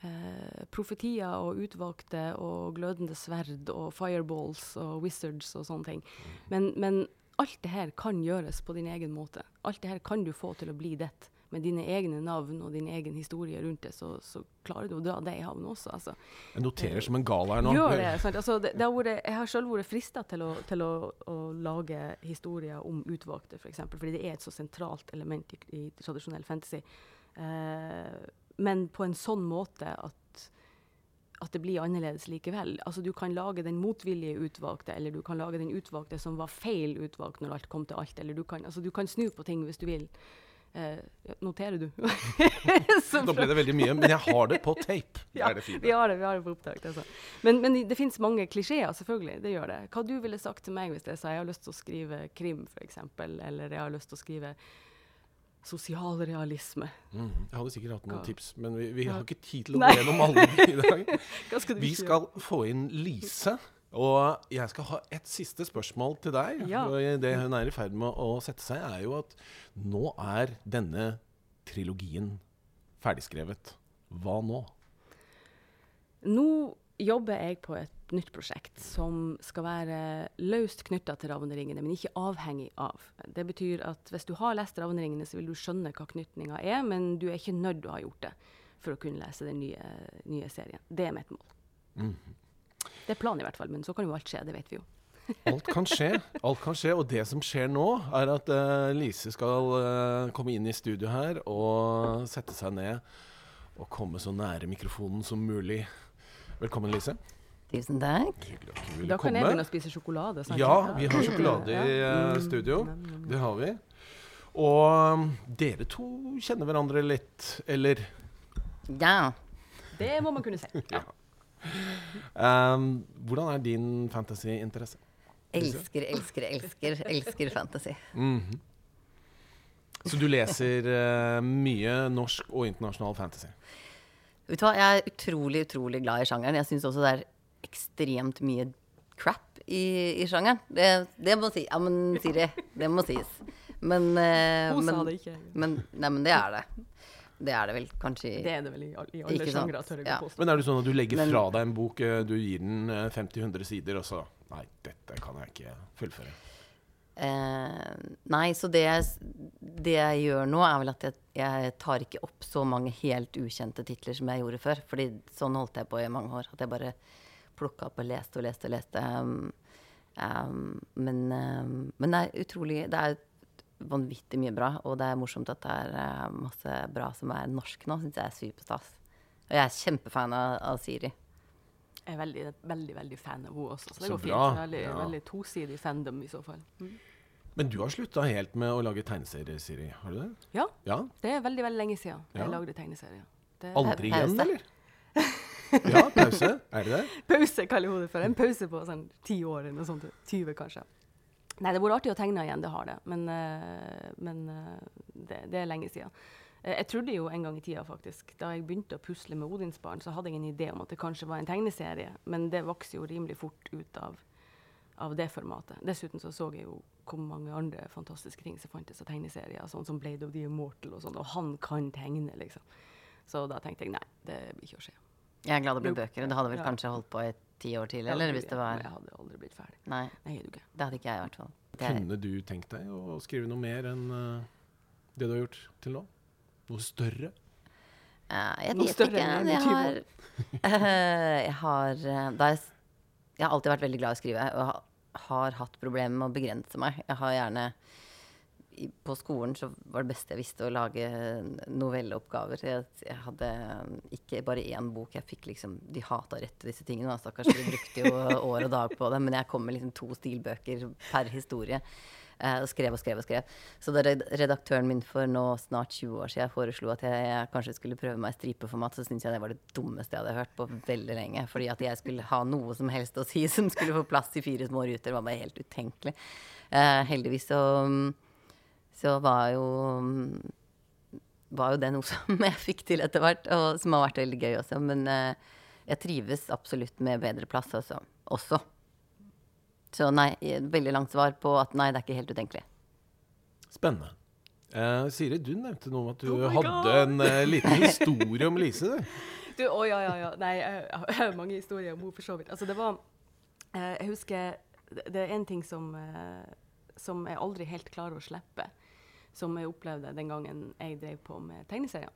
Uh, profetier og utvalgte og glødende sverd og fireballs og wizards og sånne ting. Mm. Men, men alt det her kan gjøres på din egen måte. Alt det her kan du få til å bli ditt. Med dine egne navn og din egen historie rundt det, så, så klarer du å dra det i havn også. Altså. Jeg noterer som en gal her nå. Gjør det. Altså, det, det har vært, jeg har selv vært frista til, å, til å, å, lage historier om utvalgte, f.eks. For eksempel, fordi det er et så sentralt element i, i tradisjonell fantasy. Eh, men på en sånn måte at at det blir annerledes likevel. Altså Du kan lage den motvillige utvalgte, eller du kan lage den utvalgte som var feil utvalgt når alt kom til alt. Eller du kan, altså, du kan snu på ting hvis du vil. Eh, noterer du? Nå ble det veldig mye, men jeg har det på tape. ja, det vi har det, vi har det på opptak. Altså. Men, men det finnes mange klisjeer, selvfølgelig. Det gjør det. Hva du ville sagt til meg hvis jeg sa jeg har lyst til å skrive krim, f.eks., eller jeg har lyst til å skrive sosialrealisme. Mm. Jeg hadde sikkert hatt noen Hva? tips, men vi, vi har ikke tid til å gå gjennom alle i dag. skal vi skal få inn Lise. Og jeg skal ha et siste spørsmål til deg. Ja. Det hun er i ferd med å sette seg, er jo at nå er denne trilogien ferdigskrevet. Hva nå? Nå jobber jeg på et nytt prosjekt som skal være løst knytta til Ravneringene, men ikke avhengig av. Det betyr at hvis du har lest Ravneringene, så vil du skjønne hva knytninga er, men du er ikke nødt til å ha gjort det for å kunne lese den nye, nye serien. Det er mitt mål. Mm. Det er planen i hvert fall, men så kan jo alt skje. Det vet vi jo. alt kan skje. Alt kan skje, Og det som skjer nå, er at uh, Lise skal uh, komme inn i studio her og sette seg ned og komme så nære mikrofonen som mulig. Velkommen, Lise. Tusen takk. Da kan jeg begynne å spise sjokolade. Ja, vi har sjokolade i uh, studio. Det har vi. Og um, dere to kjenner hverandre litt, eller? Ja. Det må man kunne si. Ja. Um, hvordan er din fantasyinteresse? Elsker, elsker, elsker, elsker fantasy. Mm -hmm. Så du leser uh, mye norsk og internasjonal fantasy? Vet du hva, Jeg er utrolig utrolig glad i sjangeren. Jeg syns også det er ekstremt mye crap i, i sjangeren. Det, det, må si. Ja, men Siri, det må sies. Men, uh, Hun men, sa det ikke. Men, nei, men det er det. Det er det vel kanskje Det er det vel i, i alle sjangre. Ja. Men er det sånn at du legger men, fra deg en bok, eh, du gir den 50-100 eh, sider, og så Nei, dette kan jeg ikke fullføre. Eh, nei, så det det jeg, gjør nå, er vel at jeg, jeg, tar ikke opp så mange helt ukjente titler som jeg gjorde før. Fordi sånn holdt jeg på i mange år. At jeg bare plukka opp og leste og leste og leste. Um, um, men, um, men, det er utrolig Det er vanvittig mye bra, og det er morsomt at det er masse bra som er norsk nå. Syns jeg er superstas. Og jeg er kjempefan av, av Siri. Er veldig, veldig veldig fan av henne også, så det så går bra. fint. Veldig, ja. veldig tosidig fandom i så fall. Mm. Men du har slutta helt med å lage tegneserier, Siri? Har du det? Ja. ja. Det er veldig veldig lenge siden ja. jeg lagde tegneserier. Det Aldri igjen, eller? ja, pause. Er det det? Pause kaller hun det for. En pause på sånn ti år eller noe sånt. 20, kanskje. Nei, det har vært artig å tegne igjen, det har det. Men, uh, men uh, det, det, er lenge siden. Uh, jeg trodde jo en gang i tida, faktisk, da jeg begynte å pusle med Odinsbarn, så hadde jeg en idé om at det kanskje var en tegneserie, men det vokste jo rimelig fort ut av, av det formatet. Dessuten så så jeg jo hvor mange andre fantastiske ting som fantes av tegneserier, sånn som Blade of the Immortal og sånn, og han kan tegne, liksom. Så da tenkte jeg nei, det blir ikke å skje. Jeg er glad det blir bøker. og Det hadde vel kanskje holdt på i ti år til, eller hvis det var Jeg hadde aldri blitt ferdig. Nei, Nei, ikke. det hadde ikke jeg i hvert fall. Kunne du tenkt deg å skrive noe mer enn eh, det du har gjort til nå? Noe større? Uh, jeg Noe vet større ikke. enn Jeg har, uh, jeg har eh, da jeg, jeg har alltid vært veldig glad i å skrive, og ha- har hatt problemer med å begrense meg. Jeg har gjerne i, På skolen så var det beste jeg visste å lage novelleoppgaver. Jeg, jeg hadde ikke bare én bok. Jeg fikk liksom De hata rett til disse tingene, stakkars. De brukte jo år og dag på det. Men jeg kom med liksom to stilbøker per historie. Eh, og skrev og skrev og skrev. Så da redaktøren min for nå snart 20 år siden foreslo at jeg, jeg kanskje skulle prøve meg i stripeformat, så syntes jeg det var det dummeste jeg hadde hørt på veldig lenge. Fordi at jeg skulle ha noe som helst å si som skulle få plass i fire små ruter, var bare helt utenkelig. Eh, heldigvis så, så var jo var jo det noe som jeg fikk til etter hvert, og som har vært veldig gøy også. Men eh, jeg trives absolutt med bedre plass også. også. Så nei, veldig langt svar på at nei, det er ikke helt utenkelig. Spennende. Uh, Siri, du nevnte noe om at du Oh hadde God. en uh, liten historie om Lise. du. å oh, ja, ja, ja. Nei, jeg har mange historier om henne for så vidt. Altså, det var uh, Jeg husker Det er en ting som, som jeg aldri helt klarer å slippe. Som jeg opplevde den gangen jeg drev på med tegneserier.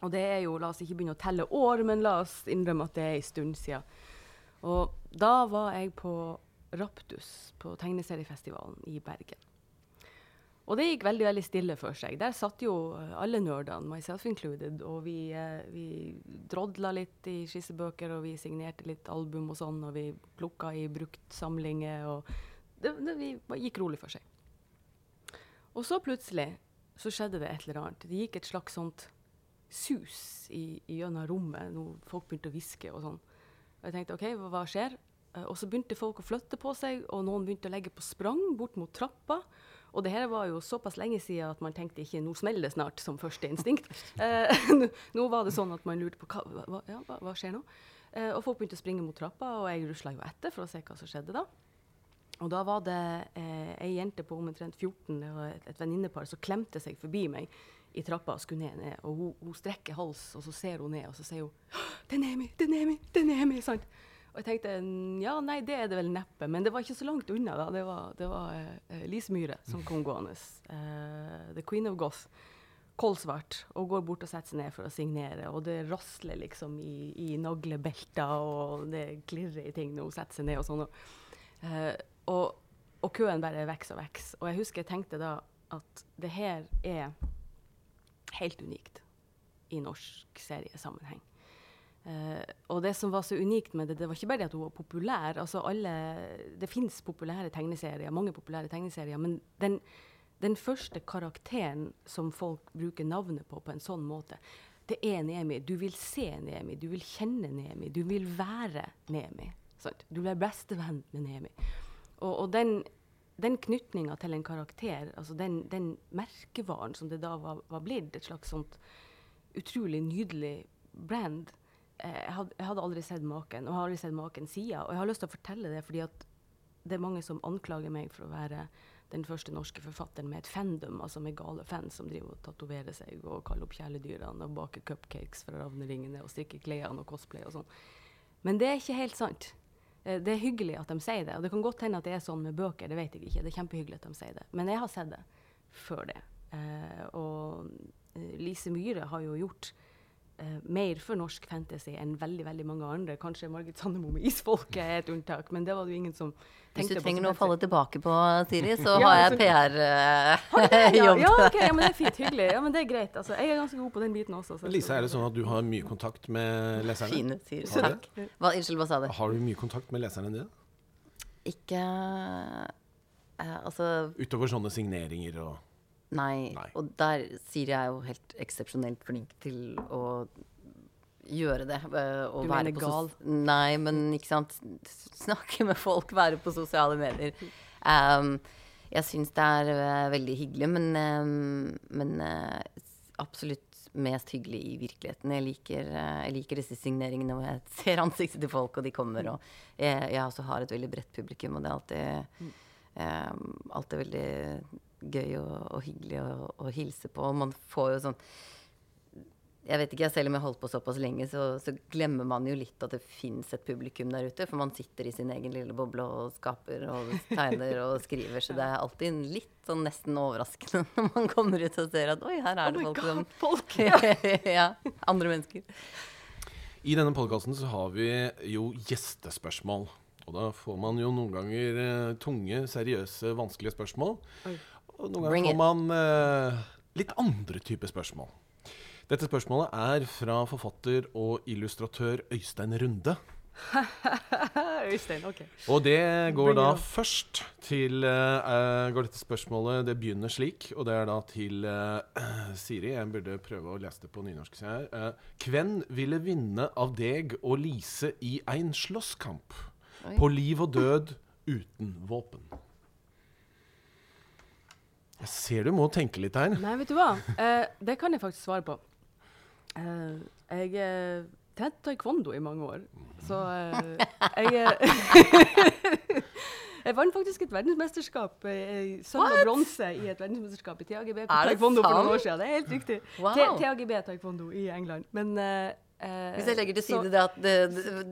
Og det er jo La oss ikke begynne å telle år, men la oss innrømme at det er en stund siden. Og da var jeg på Raptus på tegneseriefestivalen i Bergen. Og det gikk veldig veldig stille for seg. Der satt jo alle nerdene, myself included, og vi, eh, vi drodla litt i skissebøker, og vi signerte litt album og sånn, og vi plukka i bruktsamlinger, og det, det vi, gikk rolig for seg. Og så plutselig så skjedde det et eller annet. Det gikk et slags sånt sus i, gjennom rommet. Når folk begynte å hviske og sånn. Og jeg tenkte OK, hva skjer? Eh, og så begynte folk å flytte på seg, og noen begynte å legge på sprang bort mot trappa. Og det her var jo såpass lenge siden at man tenkte ikke nå smeller det snart, som første instinkt. Eh, nå- var det sånn at man lurte på hva, hva, ja, hva, hva skjer nå? Eh, og folk begynte å springe mot trappa, og jeg rusla jo etter for å se hva som skjedde da. Og da var det eh, ei jente på omtrent 14, det var et, et venninnepar, som klemte seg forbi meg i trappa og skulle ned. ned. Og hun, hun strekker hals, og så ser hun ned, og så sier hun «Åh, 'Det er Nemi! Det er Nemi! Det er Nemi!' sant? Og jeg tenkte «Mm, ja, nei, det er det vel neppe, men det var ikke så langt unna. da. Det var, var uh, Lise Myhre som kom gående. Uh, the Queen of Goth. Kolsvart. Og går bort og setter seg ned for å signere. Og det rasler liksom i, i naglebelter, og det klirrer i ting når hun setter seg ned og sånn. Eh, og, og køen bare vokser og vokser. Og jeg husker jeg tenkte da at det her er helt unikt i norsk seriesammenheng. Eh, og det som var så unikt med det, det var ikke bare det at hun var populær. altså alle, Det fins populære tegneserier, mange populære tegneserier, men den, den første karakteren som folk bruker navnet på på en sånn måte, det er Nemi. Du vil se Nemi, du vil kjenne Nemi, du vil være Nemi. Sant? Du være bestevenn med Nemi. Og, og den, den knytninga til en karakter, altså den, den merkevaren som det da var, var blitt, et slags sånt utrolig nydelig brand hadde, jeg hadde aldri sett maken, og har aldri sett maken siden. Og jeg har lyst til å fortelle det fordi at det er mange som anklager meg for å være den første norske forfatteren med et fandom, altså med gale fans som driver og tatoverer seg og kaller opp kjæledyrene og baker cupcakes fra ravneringene og strikker klærne og cosplay og sånn. Men det er ikke helt sant. Eh, Det er hyggelig at de sier det. Og det kan godt hende at det er sånn med bøker, det vet jeg ikke. Det er kjempehyggelig at de sier det. Men jeg har sett det før det. Eh, og eh, Lise Myhre har jo gjort eh, mer for norsk fantasy enn veldig veldig mange andre. Kanskje Margit Sandemo med Isfolket er et unntak, men det var det jo ingen som tenkte på. Hvis du trenger noe å falle tilbake på, Siri, så Ja, har jeg PR-jobb. Ja, ok, ja, men det er fint. Hyggelig. Ja, men det er greit. Altså, jeg er ganske god på den biten også. så- Lisa, er det sånn at du har mye kontakt med leserne? Fine, Siri. Takk. Hva, unnskyld, hva sa du? Har du mye kontakt med leserne dine? Ikke eh, Altså Utover sånne signeringer og Nei. Nei. Og der sier jeg jo helt eksepsjonelt flink til å gjøre det. eh, og Du være mener gal? Nei, men ikke sant. Snakke med folk, være på sosiale medier. Um, jeg syns det er uh, veldig hyggelig, men, um, men uh, absolutt mest hyggelig i virkeligheten. Jeg liker, jeg liker disse signeringene hvor jeg ser ansiktet til folk, og de kommer. Og jeg, jeg også har et veldig bredt publikum, og det er alltid, um, alltid veldig gøy og, og hyggelig å, å hilse på. Og man får jo sånn jeg vet ikke, Selv om jeg har holdt på såpass lenge, så, så glemmer man jo litt at det fins et publikum der ute. For man sitter i sin egen lille boble og skaper og tegner og skriver. Så det er alltid litt sånn nesten overraskende når man kommer ut og ser at oi, her er Oh det folk God, som folk! ja, andre mennesker. I denne podkasten så har vi jo gjestespørsmål. Og da får man jo noen ganger eh, tunge, seriøse, vanskelige spørsmål. Oi. Og noen ganger får man eh, litt andre typer spørsmål. Dette spørsmålet er fra forfatter og illustratør Øystein Runde. Øystein, OK. Og det går Bring da først til uh, Går dette spørsmålet Det begynner slik, og det er da til uh, Siri. Jeg burde prøve å lese det på nynorsk. jeg. Eh, Hvem ville vinne av deg og Lise i ein slåsskamp? På liv og død uten våpen. Jeg ser du må tenke litt her. Nei, vet du hva? Eh, det kan jeg faktisk svare på. Eh, jeg uh, trente taekwondo i mange år, så eh, jeg eh, Jeg vant faktisk et verdensmesterskap, eh, sølv og bronse i et verdensmesterskap i TAGB på taekwondo for noen år siden. Det er helt riktig. Wow. TAGB taekwondo i England. Men eh, eh, Hvis jeg legger til så- det at det,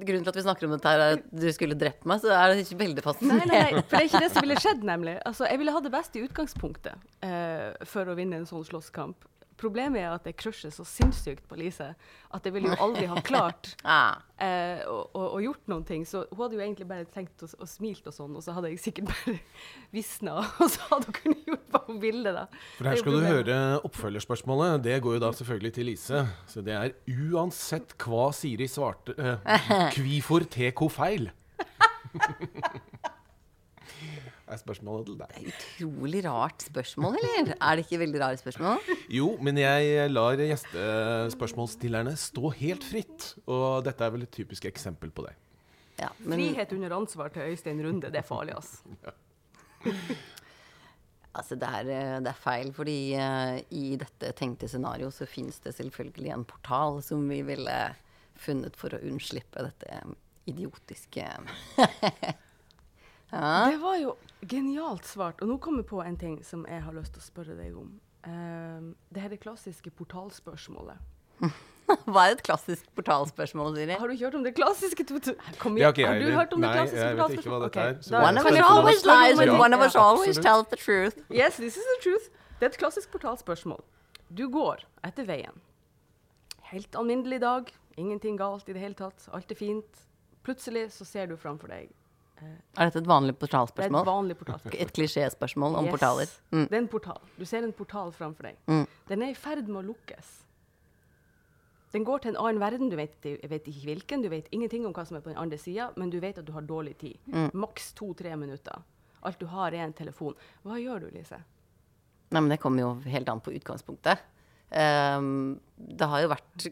grunnen til at vi snakker om dette her, er at du skulle drept meg, så er det ikke veldig Nei, fascinerende. nei, nei, for det er ikke det som ville skjedd, nemlig. Altså, jeg ville ha det beste i utgangspunktet uh, for å vinne en sånn slåsskamp. Problemet er at jeg crusher så sinnssykt på Lise at jeg ville jo aldri ha klart Ah, eh, å, å, å gjort noen ting. Så hun hadde jo egentlig bare tenkt og, og smilt og sånn, og så hadde jeg sikkert bare visna, og så hadde hun kunnet gjort hva hun ville, da. For her er skal du høre oppfølgerspørsmålet. Det går jo da selvfølgelig til Lise. Så det er uansett hva Siri svarte eh, Kvifor TK feil? Er spørsmålet til deg. utrolig rart spørsmål, eller? Er det ikke veldig rare spørsmål? Jo, men jeg lar gjestespørsmålsstillerne stå helt fritt. Og dette er vel et typisk eksempel på det. Ja, men Frihet under ansvar til Øystein Runde, det er farlig, altså. altså, det er, det er feil, fordi uh, i dette tenkte scenario så fins det selvfølgelig en portal som vi ville funnet for å unnslippe dette idiotiske ja. Det var jo genialt svart. Og nå kommer jeg på en ting som jeg har lyst til å spørre deg om. Uh, det her er det klassiske portalspørsmålet. Hva er et klassisk portalspørsmål, Siri? Har du ikke hørt om det klassiske Kom igjen, har du hørt om det Nei, klassiske jeg vet ikke hva portalspørsmålet? dette er, Ok, One of us always lies, and one of us always tell tells the truth. Yes, this is the truth. Det er et klassisk portalspørsmål. Du går etter veien. Helt alminnelig dag. Ingenting galt i det hele tatt. Alt er fint. Plutselig så ser du framfor deg Er dette et vanlig portalspørsmål? Det er et vanlig portalspørsmål. Et klisjéspørsmål om Yes. portaler? Mm. Det er en portal. Du ser en portal framfor deg. Mm. Den er i ferd med å lukkes. Den går til en annen verden. Du vet, jeg vet ikke hvilken, du vet ingenting om hva som er på den andre sida, men du vet at du har dårlig tid. Mm. Maks to-tre minutter. Alt du har, er en telefon. Hva gjør du, Lise? Nei, men det kommer jo helt an på utgangspunktet. Um, det har jo vært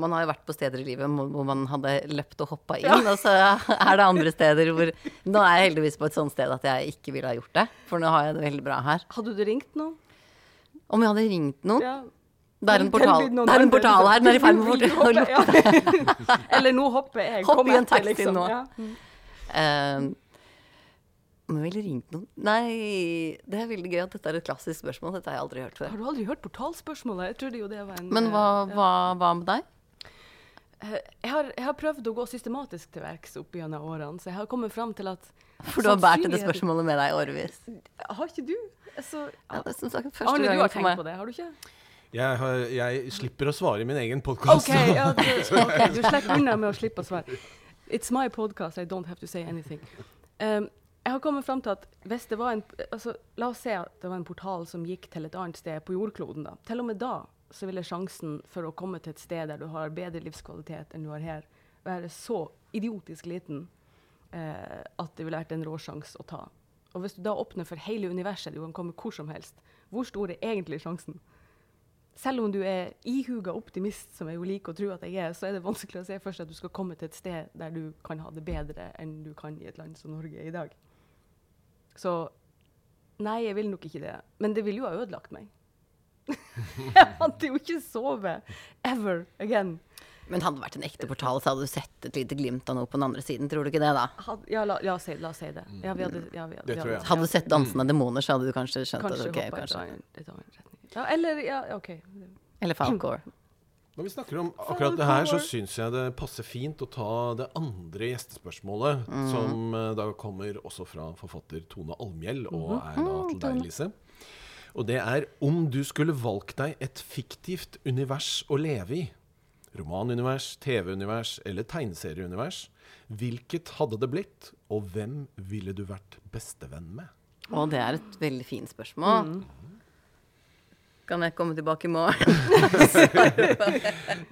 Man har jo vært på steder i livet hvor man hadde løpt og hoppa inn, og så er det andre steder hvor Nå er jeg heldigvis på et sånt sted at jeg ikke ville ha gjort det, for nå har jeg det veldig bra her. Hadde du ringt noen? Om jeg hadde ringt noen Ja. Det er en portal, det er en portal her, den er i ferd med å lukke. Ja. Eller nå hopper jeg. Hopp i en taxi liksom. nå. Ja. Ehm, om jeg ville ringt noen Nei, det er veldig gøy at dette er et klassisk spørsmål. Dette har jeg aldri hørt før. Har du aldri hørt portalspørsmålet? Jeg trodde jo det var en Men hva, eh, ja. hva, hva med deg? Jeg, har, jeg har prøvd å gå systematisk til verks opp gjennom årene, så jeg har kommet fram til at For du har båret det sannsynligheten- spørsmålet med deg i årevis. Har ikke du? Altså, Ja, det er som sagt første Arne, du har tenkt på det, har du ikke? Jeg, har, jeg slipper å svare i min egen podkast. OK, ja, du, ok, du slipper unna med å slippe å svare. It's my podcast, I don't have to say anything. Um, jeg har kommet fram til at hvis det var en altså, La oss si at det var en portal som gikk til et annet sted på jordkloden. da. Til og med da så ville sjansen for å komme til et sted der du har bedre livskvalitet enn du har her, være så idiotisk liten eh, at det ville vært en råsjanse å ta. Og hvis du da åpner for hele universet, du kan komme hvor som helst, hvor stor er egentlig sjansen? Selv om du er ihuga optimist, som jeg jo liker å tro at jeg er, så er det vanskelig å se først at du skal komme til et sted der du kan ha det bedre enn du kan i et land som Norge i dag. Så nei, jeg vil nok ikke det. Men det ville jo ha ødelagt meg. jeg hadde jo ikke sovet ever again. Men hadde det vært en ekte portal, så hadde du sett et lite glimt av noe på den andre siden. Tror du ikke det, da? Had, ja, la, oss si, la oss si det. Ja, vi hadde, ja, vi hadde, Det tror jeg. hadde- Hadde du sett 'Dansende demoner', så hadde du kanskje skjønt Kanskje at okay, kanskje. et et annet. Ja, eller Ja, OK. Eller Falkor. Når vi snakker om akkurat det her, så syns jeg det passer fint å ta det andre gjestespørsmålet, som eh, da kommer også fra forfatter Tone Almhjell, og er da til deg, Lise. Og det er om du skulle valgt deg et fiktivt univers å leve i, romanunivers, TV-univers eller tegneserieunivers, hvilket hadde det blitt, og hvem ville du vært bestevenn med? Å, det er et veldig fint spørsmål. Kan jeg komme tilbake i morgen?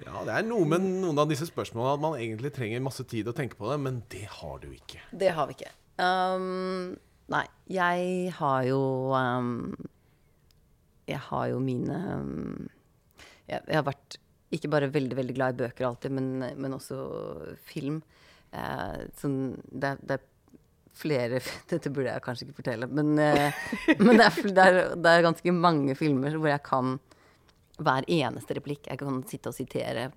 Ja, det er noe med noen av disse spørsmålene at man egentlig trenger masse tid å tenke på det, men det har du ikke. Det har vi ikke. Um, nei, jeg har jo um, Jeg har jo mine um, jeg, jeg har vært ikke bare veldig veldig glad i bøker alltid, men, men også film. Eh, sånn, det, det er flere Dette burde jeg kanskje ikke fortelle, men, eh, men det, er, det, er, det er ganske mange filmer hvor jeg kan hver eneste replikk. Jeg kan sitte og sitere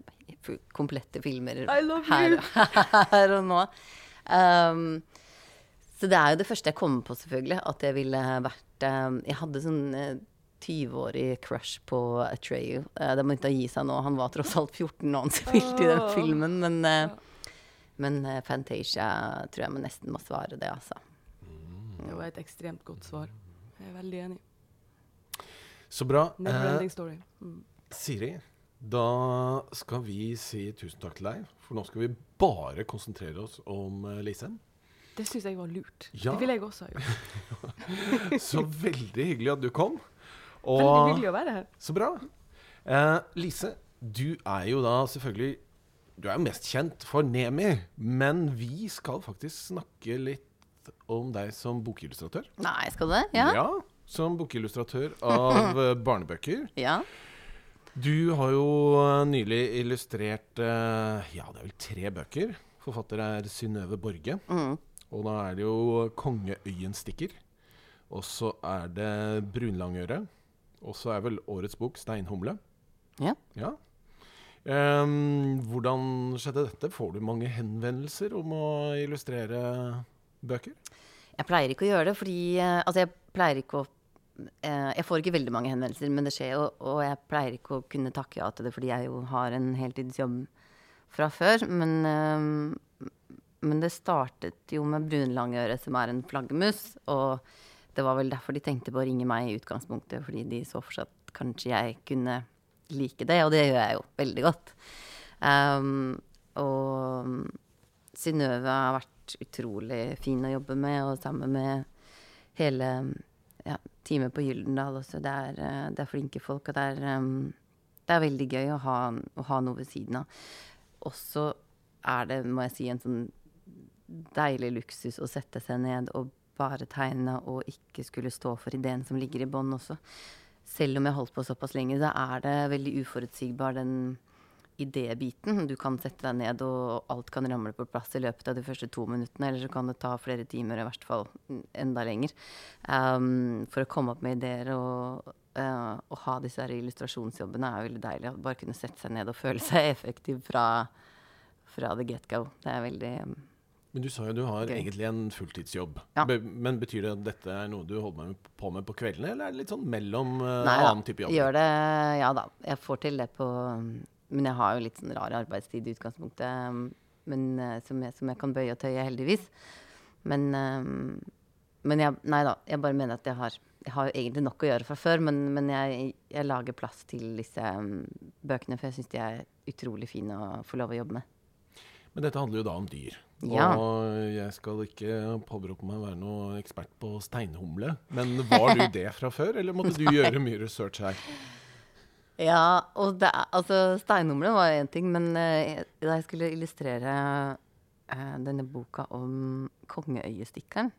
komplette filmer her, her og nå. Um, så det er jo det første jeg kommer på, selvfølgelig. At jeg ville vært um, Jeg hadde sånn eh, 20-årig crush på Atreyu. Uh, det må ikke gi seg nå. Han var tross alt 14 da han spilte i den filmen. Men, eh, men eh, Fantasia tror jeg man nesten må svare det, altså. Det var et ekstremt godt svar. Jeg er veldig enig. Så bra. Eh, story. Mm. Siri, da skal vi si tusen takk til deg. For nå skal vi bare konsentrere oss om eh, Lise. Det syns jeg var lurt. Ja. Det ville jeg også ha gjort. Så veldig hyggelig at du kom. Veldig Og hyggelig å være her. så bra. Eh, Lise, du er jo da selvfølgelig Du er jo mest kjent for Nemi, men vi skal faktisk snakke litt om deg som bokillustratør. Nei, skal du det? Ja? som bokillustratør av barnebøker. ja. Du har jo eh, nylig illustrert eh, ja, det er vel tre bøker. Forfatter er Synnøve Borge. Mm. Og da er det jo Kongeøyenstikker. Og så er det Brunlangøre. Og så er vel årets bok Steinhumle. Ja. Ja. Um, hvordan skjedde dette? Får du mange henvendelser om å illustrere bøker? Jeg pleier ikke å gjøre det, fordi eh, Altså, jeg pleier ikke å eh, Jeg får ikke veldig mange henvendelser, men det skjer jo. Og jeg pleier ikke å kunne takke ja til det, fordi jeg jo har en heltidsjobb fra før. Men, eh, men det startet jo med brunlangøre, som er en flaggermus. Og det var vel derfor de tenkte på å ringe meg i utgangspunktet, fordi de så for seg at kanskje jeg kunne like det, og det gjør jeg jo veldig godt. Um, og Synnøve har vært utrolig fin å jobbe med, og sammen med hele ja, teamet på Gyldendal også. Det er, eh, det er flinke folk, og det er, um, det er veldig gøy å ha, å ha noe ved siden av. Også er det, må jeg si, en sånn deilig luksus å sette seg ned og bare tegne og ikke skulle stå for ideen som ligger i bånn også. Selv om jeg holdt på såpass lenge, så er det veldig uforutsigbar den idébiten. Du kan sette deg ned, og alt kan ramle på plass i løpet av de første to minuttene. Eller så kan det ta flere timer, i hvert fall enda lenger, um, for å komme opp med ideer. Og uh, ha disse her illustrasjonsjobbene er veldig deilig. Bare kunne sette seg ned og føle seg effektiv fra, fra the get go. Det er veldig um, Men du sa jo du har Gøy. egentlig en fulltidsjobb. Ja. Be men betyr det at dette er noe du holder med på med på kveldene, eller er det litt sånn mellom uh, Nei da, annen type jobb? gjør det Ja da. Jeg får til det på Men jeg har jo litt sånn rar arbeidstid i utgangspunktet. Men eh, som jeg, som jeg kan bøye og tøye, heldigvis. Men, um, men jeg, nei da. Jeg bare mener at jeg har jeg har egentlig nok å gjøre fra før, men, men jeg, jeg lager plass til disse bøkene, for jeg syns de er utrolig fine å få lov å jobbe med. Men dette handler jo da om dyr. Ja. Og jeg skal ikke påberope meg å være noe ekspert på steinhumle. Men var du det fra før, eller måtte du gjøre mye research her? Ja, og det, altså Steinhumle var én ting, men eh, da jeg skulle illustrere eh, denne boka om kongeøyestikkeren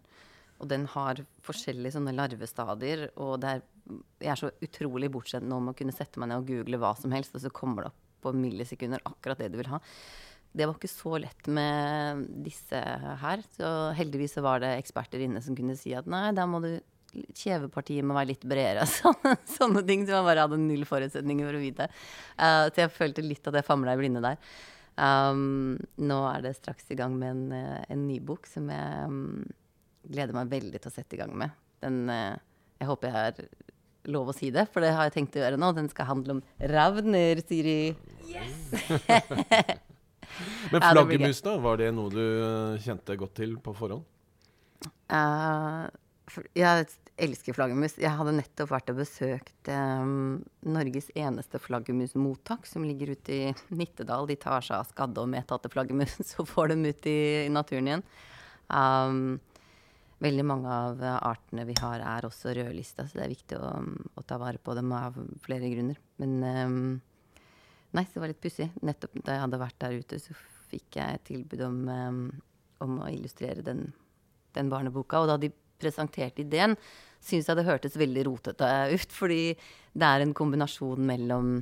Og den har forskjellige sånne larvestadier, og er, jeg er så utrolig bortskjemt nå med å kunne sette meg ned og google hva som helst, og så kommer det opp på millisekunder akkurat det du vil ha. Det var ikke så lett med disse her. Så heldigvis så var det eksperter inne som kunne si at nei, da må du Kjevepartiet må være litt bredere. Sånne, sånne ting som jeg bare hadde null forutsetninger for å vite. Uh, så jeg følte litt at jeg famla i blinde der. Um, nå er det straks i gang med en, eh, en ny bok som jeg um, gleder meg veldig til å sette i gang med. Den, uh, jeg håper jeg har lov å si det, for det har jeg tenkt å gjøre nå. Den skal handle om ravner, Siri. Men flaggermus, da? Var det noe du eh, kjente godt til på forhånd? Uh, for- jeg elsker flaggermus. Jeg hadde nettopp vært og besøkt um, Norges eneste flaggermusmottak, som ligger ute i Nittedal. De tar seg av skadde og medtatte flaggermus, så får dem ut i, i naturen igjen. Um, veldig mange av artene vi har, er også rødlista, så det er viktig å, å ta vare på dem av flere grunner. Men um, Nei, det var litt pussig. Nettopp da jeg hadde vært der ute, så fikk jeg tilbud om, um, om å illustrere den, den barneboka. Og da de presenterte ideen, syntes jeg det hørtes veldig rotete ut. Fordi det er en kombinasjon mellom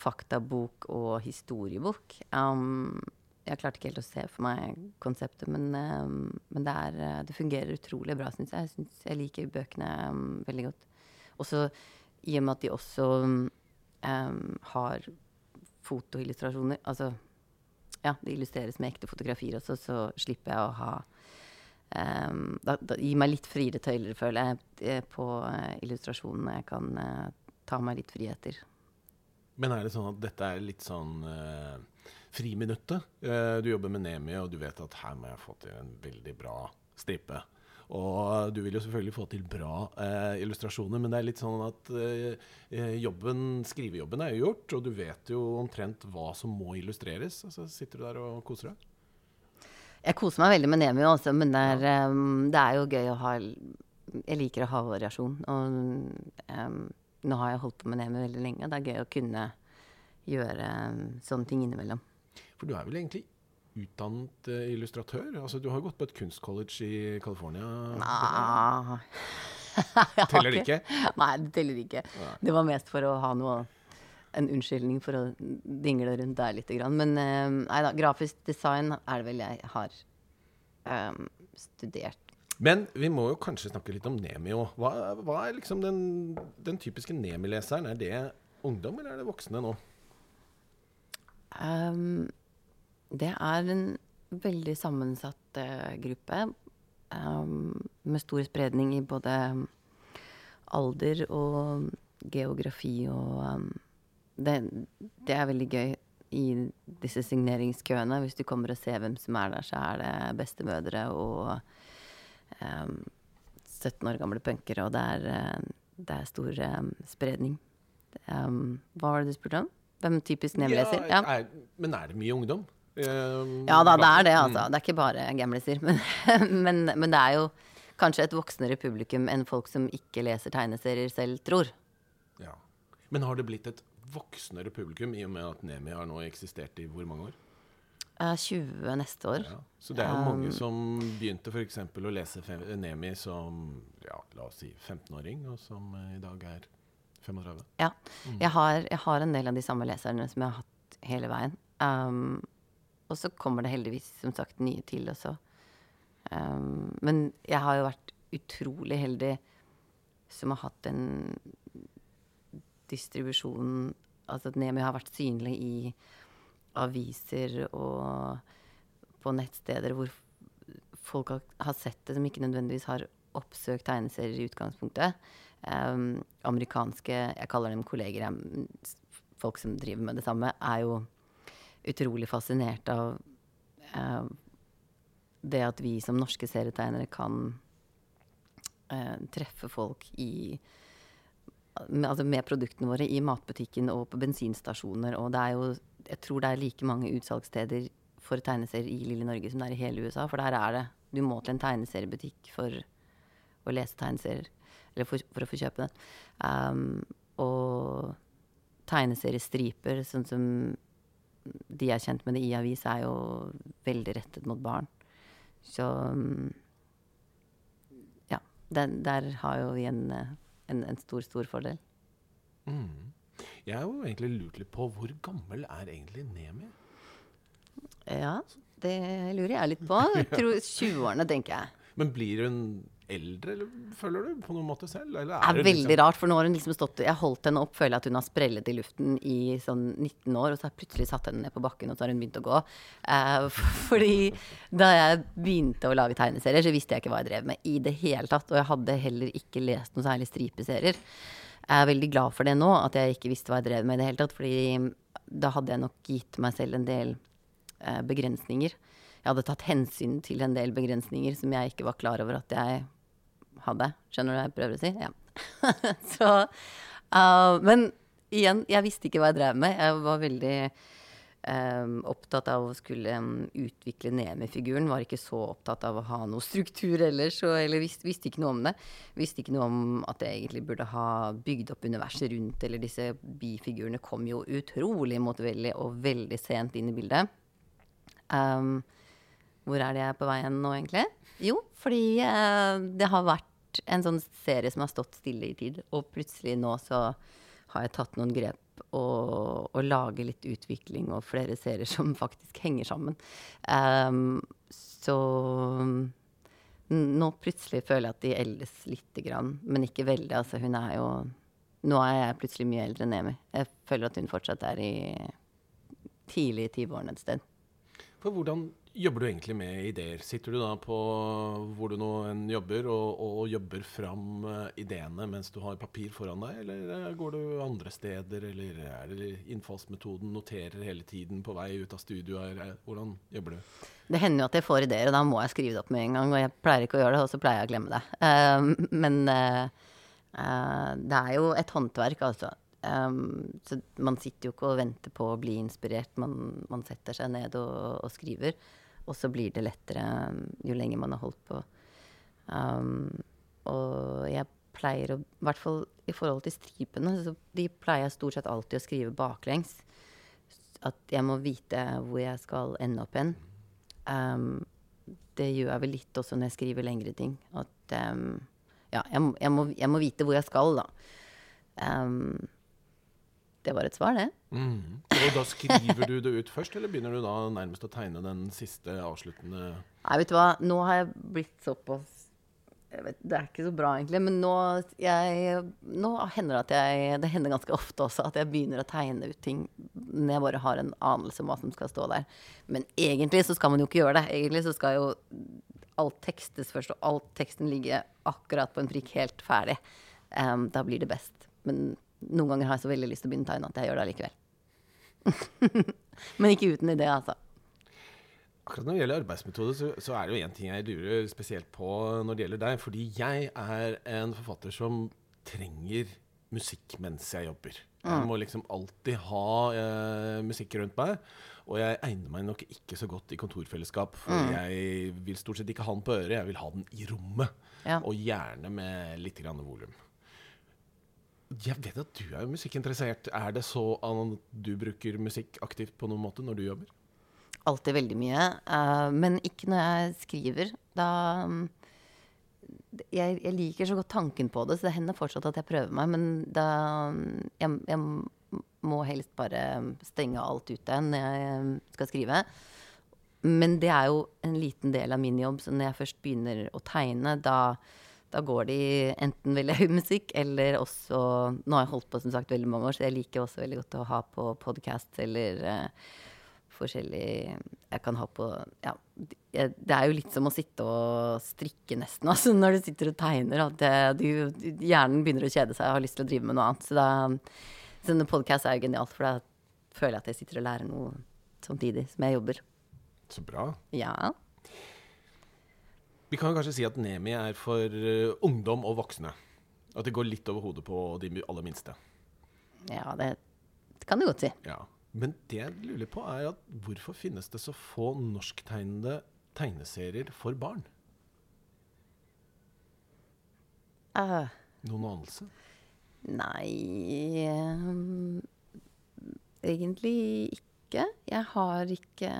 faktabok og historiebok. Um, jeg klarte ikke helt å se for meg konseptet, men, um, men det, er, uh, det fungerer utrolig bra, syns jeg. Jeg, synes jeg liker bøkene um, veldig godt. Også i og med at de også um, har fotoillustrasjoner. Altså ja, det illustreres med ekte fotografier også, så slipper jeg å ha um, da, da gir meg litt friere tøyler, føler jeg, eh, på uh, illustrasjonene. Jeg kan uh, ta meg litt friheter. Men er det sånn at dette er litt sånn uh, friminuttet? Uh, du jobber med Nemi, og du vet at her må jeg få til en veldig bra stripe. Og du vil jo selvfølgelig få til bra eh, illustrasjoner, men det er litt sånn at eh, jobben, skrivejobben er jo gjort, og du vet jo omtrent hva som må illustreres. Og så sitter du der og koser deg. Jeg koser meg veldig med Nemi også, men det er, um, det er jo gøy å ha Jeg liker å ha variasjon. Og um, nå har jeg holdt på med Nemi veldig lenge, og det er gøy å kunne gjøre um, sånne ting innimellom. For du er vel egentlig utdannet eh, illustratør? Altså, du har jo gått på et kunstcollege i California. Nei. Teller det ikke? Nei, det teller ikke. Det var mest for å ha noe en unnskyldning for å dingle rundt der litt. Men eh, nei da, grafisk design er det vel jeg har um, studert. Men vi må jo kanskje snakke litt om Nemi òg. Hva, hva er liksom den, den typiske Nemi-leseren? Er det ungdom, eller er det voksne nå? Um, det er en veldig sammensatt uh, gruppe. Um, med stor spredning i både alder og geografi og um, det, det er veldig gøy i disse signeringskøene. Hvis du kommer og ser hvem som er der, så er det bestemødre og um, 17 år gamle punkere, og det er, eh, det er stor spredning. Hva var det du spurte om? Hvem typisk nemleser? Ja, er, men er det mye ungdom? Eh, Ja da, det er det, altså. Det er ikke bare gamliser. Men, men, men det er jo kanskje et voksnere publikum enn folk som ikke leser tegneserier selv, tror. Mm, ja. Men har det blitt et voksnere publikum i og med at Nemi har nå eksistert i hvor mange år? Eh, 20 neste år. Ja. Så det er jo mange Um, som begynte f.eks. å lese Nemi som ja, la oss si 15-åring, og som eh, i dag er 35. Ja. Jeg, har, jeg har en del av de samme leserne som jeg har hatt hele veien. Um, og så kommer det heldigvis som sagt nye til også. Um, men jeg har jo vært utrolig heldig som har hatt en distribusjon Altså at Nemi har vært synlig i aviser og på nettsteder hvor folk har, sett det, som ikke nødvendigvis har oppsøkt tegneserier i utgangspunktet. Um, amerikanske Jeg kaller dem kolleger. folk som driver med det samme, er jo utrolig fascinert av eh, det at vi som norske serietegnere kan eh, treffe folk i med, altså med produktene våre i matbutikken og på bensinstasjoner. Og det er jo Jeg tror det er like mange utsalgssteder for tegneserier i lille Norge som det er i hele USA. For der er det Du må til en tegneseriebutikk for å lese tegneserier. Eller for, for å få kjøpe den. Um, og tegneseriestriper, sånn som de er kjent med det i avis, er jo veldig rettet mot barn. Så um, ja. Der, der har jo vi en, eh, en, en stor, stor fordel. Mm. Jeg har jo egentlig lurt litt på hvor gammel er egentlig Nemi? Ja, det lurer jeg litt på. 20-årene, tenker jeg. Men blir hun eldre, eller føler du på noen måte selv? Det er hun veldig liksom- rart, for nå har hun liksom stått Jeg holdt henne opp, føler jeg at hun har sprellet i luften i sånn 19 år, og så har jeg plutselig satt henne ned på bakken, og så har hun begynt å gå. Eh, fordi da jeg begynte å lage tegneserier, så visste jeg ikke hva jeg drev med i det hele tatt. Og jeg hadde heller ikke lest noen særlig stripeserier. Jeg er veldig glad for det nå, at jeg ikke visste hva jeg drev med i det hele tatt, fordi da hadde jeg nok gitt meg selv en del eh, begrensninger. Jeg hadde tatt hensyn til en del begrensninger som jeg ikke var klar over at jeg hadde. Skjønner du hva jeg prøver å si? Ja. Så uh, Men igjen, jeg visste ikke hva jeg drev med. Jeg var veldig um, opptatt av å skulle um, utvikle Nemi-figuren. Var ikke så opptatt av å ha noe struktur ellers. Og, eller visste, visste, ikke noe om det. Visste ikke noe om at jeg egentlig burde ha bygd opp universet rundt. Eller disse bifigurene kom jo utrolig motvillig og veldig sent inn i bildet. Um, hvor er det jeg er på vei hen nå, egentlig? Jo, fordi uh, det har vært en sånn serie som har stått stille i tid, og plutselig nå så har jeg tatt noen grep og, og lager litt utvikling og flere serier som faktisk henger sammen. Um, så nå plutselig føler jeg at de eldes lite grann, men ikke veldig. Altså, hun er jo Nå er jeg plutselig mye eldre enn Emi. Jeg føler at hun fortsatt er i tidlig i 20-årene et sted. For hvordan jobber du egentlig med ideer? Sitter du da på hvor du nå enn jobber, og, og, jobber fram uh, ideene mens du har papir foran deg, eller uh, går du andre steder, eller er det innfallsmetoden noterer hele tiden på vei ut av studio? Er, hvordan jobber du? Det hender jo at jeg får ideer, og da må jeg skrive det opp med en gang. Og jeg pleier ikke å gjøre det, og så pleier jeg å glemme det. Uh, men det er jo et håndverk, altså. Um, så man sitter jo ikke og venter på å bli inspirert. Man, man setter seg ned og, og, skriver. Og så blir det lettere um, jo lenger man har holdt på. Um, og jeg pleier å I hvert fall i forhold til stripene, så de pleier jeg stort sett alltid å skrive baklengs. At jeg må vite hvor jeg skal ende opp hen. Um, det gjør jeg vel litt også når jeg skriver lengre ting. At um, ja, jeg, jeg, må, jeg, må, vite hvor jeg skal, da. Um, det var et svar, det. Mm. Og da skriver du det ut først, eller begynner du da nærmest å tegne den siste avsluttende Nei, vet du hva, nå har jeg blitt såpass vet, Det er ikke så bra, egentlig, men nå, jeg, nå hender det at jeg Det hender ganske ofte også at jeg begynner å tegne ut ting når jeg bare har en anelse om hva som skal stå der. Men egentlig så skal man jo ikke gjøre det. Egentlig så skal jo alt tekstes først, og alt teksten ligge akkurat på en prikk helt ferdig. Um, da blir det best. Men noen ganger har jeg så veldig lyst til å begynne tegne at jeg gjør det allikevel. Men ikke uten idé, altså. Akkurat når det gjelder arbeidsmetode, så, så er det jo én ting jeg lurer spesielt på når det gjelder deg. Fordi jeg er en forfatter som trenger musikk mens jeg jobber. Jeg mm. må liksom alltid ha eh, musikk rundt meg. Og jeg egner meg nok ikke så godt i kontorfellesskap. For mm. jeg vil stort sett ikke ha den på øret, jeg vil ha den i rommet. Ja. Og gjerne med litt grann volum. Jeg vet at du er musikkinteressert. Er det så at du bruker musikk aktivt på noen måte når du jobber? Alltid veldig mye. Uh, men ikke når jeg skriver. Da um, jeg, jeg, liker så godt tanken på det, så det hender fortsatt at jeg prøver meg. Men da jeg, jeg må helst bare stenge alt ute når jeg skal skrive. Men det er jo en liten del av min jobb, så når jeg først begynner å tegne, da da går de enten veldig høy musikk, eller også Nå har jeg holdt på som sagt veldig mange år, så jeg liker også veldig godt å ha på podkast eller uh, forskjellig Jeg kan ha på Ja, det er jo litt som å sitte og strikke, nesten, altså, når du sitter og tegner. At hjernen begynner å kjede seg og har lyst til å drive med noe annet. Så, da, sånne podkast er jo genialt, for da føler jeg at jeg sitter og lærer noe samtidig som jeg jobber. Så bra. Ja. Vi kan kanskje si at Nemi er for uh, ungdom og voksne. At det går litt over hodet på de aller minste. Ja, det kan du godt si. Ja. Men det jeg lurer på, er at hvorfor finnes det så få norsktegnede tegneserier for barn? Uh, Noen anelse? Nei um, Egentlig ikke. Jeg har ikke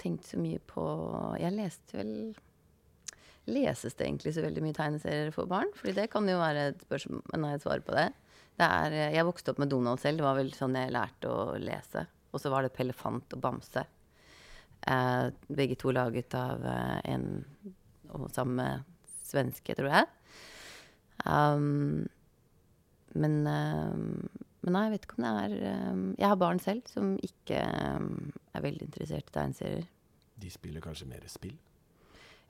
tenkt så mye på Jeg leste vel Leses det egentlig så veldig mye tegneserier for barn? Fordi det kan jo være et spørsmål Nei, et svar på det. det er, jeg vokste opp med Donald selv. Det var vel sånn jeg lærte å lese. Og så var det Pellefant og Bamse. Eh, begge to laget av eh, en og samme svenske, tror jeg. Um, men, um, men nei, jeg vet ikke om det er um, Jeg har barn selv som ikke er veldig interessert i tegneserier. De spiller kanskje mer spill?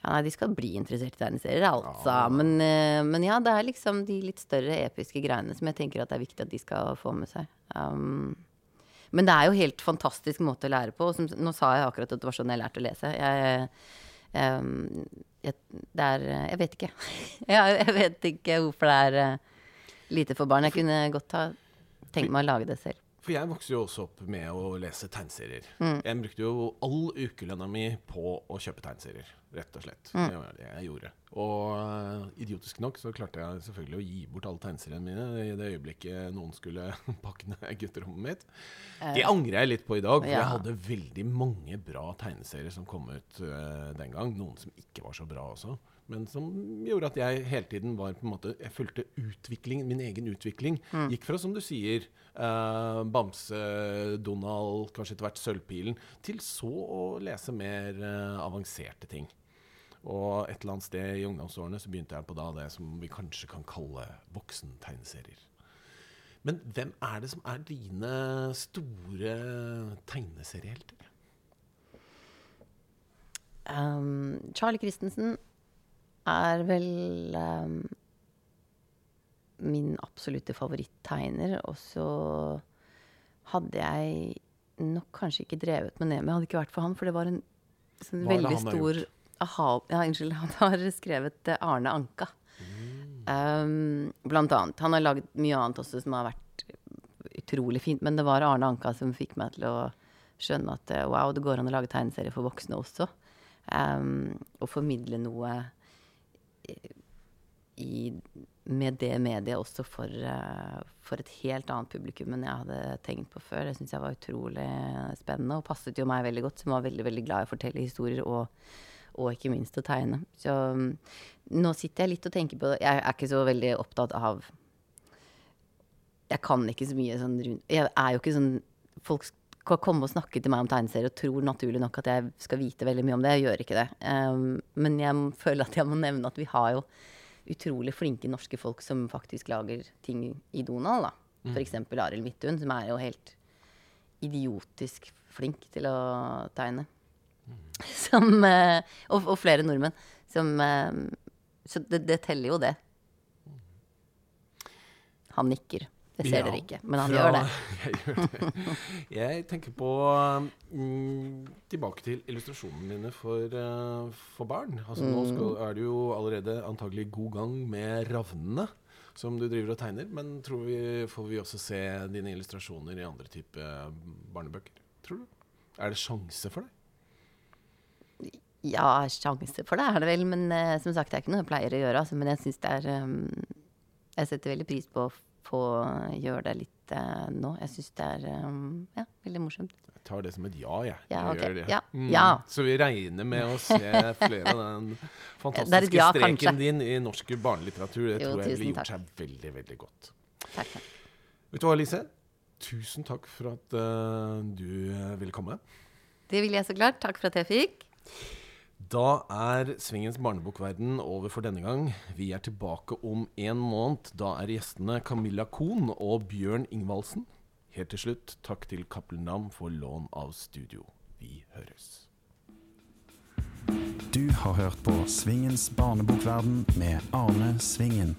Ja, nei, de skal bli interessert i tegneserier, altså. Ja. Men, uh, men, ja, det er liksom de litt større episke greiene som jeg tenker at det er viktig at de skal få med seg. Um, Men det er jo helt fantastisk måte å lære på. Som, nå sa jeg akkurat at det var sånn jeg lærte å lese. Jeg, um, jeg, det er Jeg vet ikke. jeg, vet ikke hvorfor det er uh, lite for barn. Jeg kunne godt ha tenkt meg å lage det selv. For jeg vokste jo også opp med å lese tegneserier. Mm. Jeg brukte jo all ukelønna mi på å kjøpe tegneserier, rett og slett. Mm. Det var det jeg gjorde. Og uh, idiotisk nok så klarte jeg selvfølgelig å gi bort alle tegneseriene mine i det øyeblikket noen skulle pakke ned gutterommet mitt. Uh, det angrer jeg litt på i dag, for ja. jeg hadde veldig mange bra tegneserier som kom ut uh, den gang. Noen som ikke var så bra også men som gjorde at jeg hele tiden var på en måte Jeg fulgte utviklingen, min egen utvikling. Mm. Gikk fra, som du sier, uh, Bamse, Donald, kanskje etter hvert Sølvpilen, til så å lese mer uh, avanserte ting. Og et eller annet sted i ungdomsårene så begynte jeg på da det som vi kanskje kan kalle voksentegneserier. Men hvem er det som er dine store tegneseriehelter? Um, Charlie Christensen er vel um, min absolutte favoritttegner. Og så hadde jeg nok kanskje ikke drevet med Nemi, hadde ikke vært for han, for det var en sånn veldig stor aha, Ja, unnskyld. Han har skrevet Arne Anka. Mm. Um, blant annet. Han har laget mye annet også som har vært utrolig fint, men det var Arne Anka som fikk meg til å skjønne at wow, det går an å lage tegneserier for voksne også. Um, og formidle noe i, med det mediet også for, uh, for, et helt annet publikum enn jeg hadde tenkt på før. Det syns jeg var utrolig spennende og passet jo meg veldig godt, som var veldig veldig glad i å fortelle historier og, og ikke minst å tegne. Så um, nå sitter jeg litt og tenker på det. Jeg er ikke så veldig opptatt av Jeg kan ikke så mye sånn rundt Jeg er jo ikke sånn Folk skal komme og snakke til meg om tegneserier og tror naturlig nok at jeg skal vite veldig mye om det. Jeg gjør ikke det. Um, men jeg føler at jeg må nevne at vi har jo utrolig flinke norske folk som faktisk lager ting i Donald. da. Mm. F.eks. Arild Midthun, som er jo helt idiotisk flink til å tegne. Mm. Som, uh, og, og, flere nordmenn. Som uh, Så det, det teller jo, det. Mm. Han nikker. Det ser ja, dere ikke, men han fra, gjør det. jeg gjør det. Jeg tenker på mm, Tilbake til illustrasjonene mine for, uh, for barn. Altså, mm. Nå skal, er du jo allerede antagelig god gang med ravnene som du driver og tegner. Men tror vi, får vi også se dine illustrasjoner i andre type barnebøker? Tror du? Er det sjanse for det? Ja, sjanse for det er det vel. Men uh, som sagt, det er ikke noe jeg pleier å gjøre. Altså, men jeg syns det er um, Jeg setter veldig pris på å å gjøre det litt uh, nå. Jeg syns det er um, ja, veldig morsomt. Jeg tar det som et ja, jeg. Ja, okay. det. Ja. Mm. ja. Så vi regner med å se flere av den fantastiske ja, streken kanskje. din i norsk barnelitteratur. Det jo, tror jeg ville gjort seg veldig, veldig godt. Takk, takk. Vet du hva, Lise? Tusen takk for at uh, du ville komme. Det ville jeg så klart. Takk for at jeg fikk. Da er Svingens barnebokverden over for denne gang. Vi er tilbake om en måned. Da er gjestene Camilla Kohn og Bjørn Ingvaldsen. Helt til slutt, takk til Cappelen Dam for lån av studio. Vi høres. Du har hørt på Svingens barnebokverden med Arne Svingen.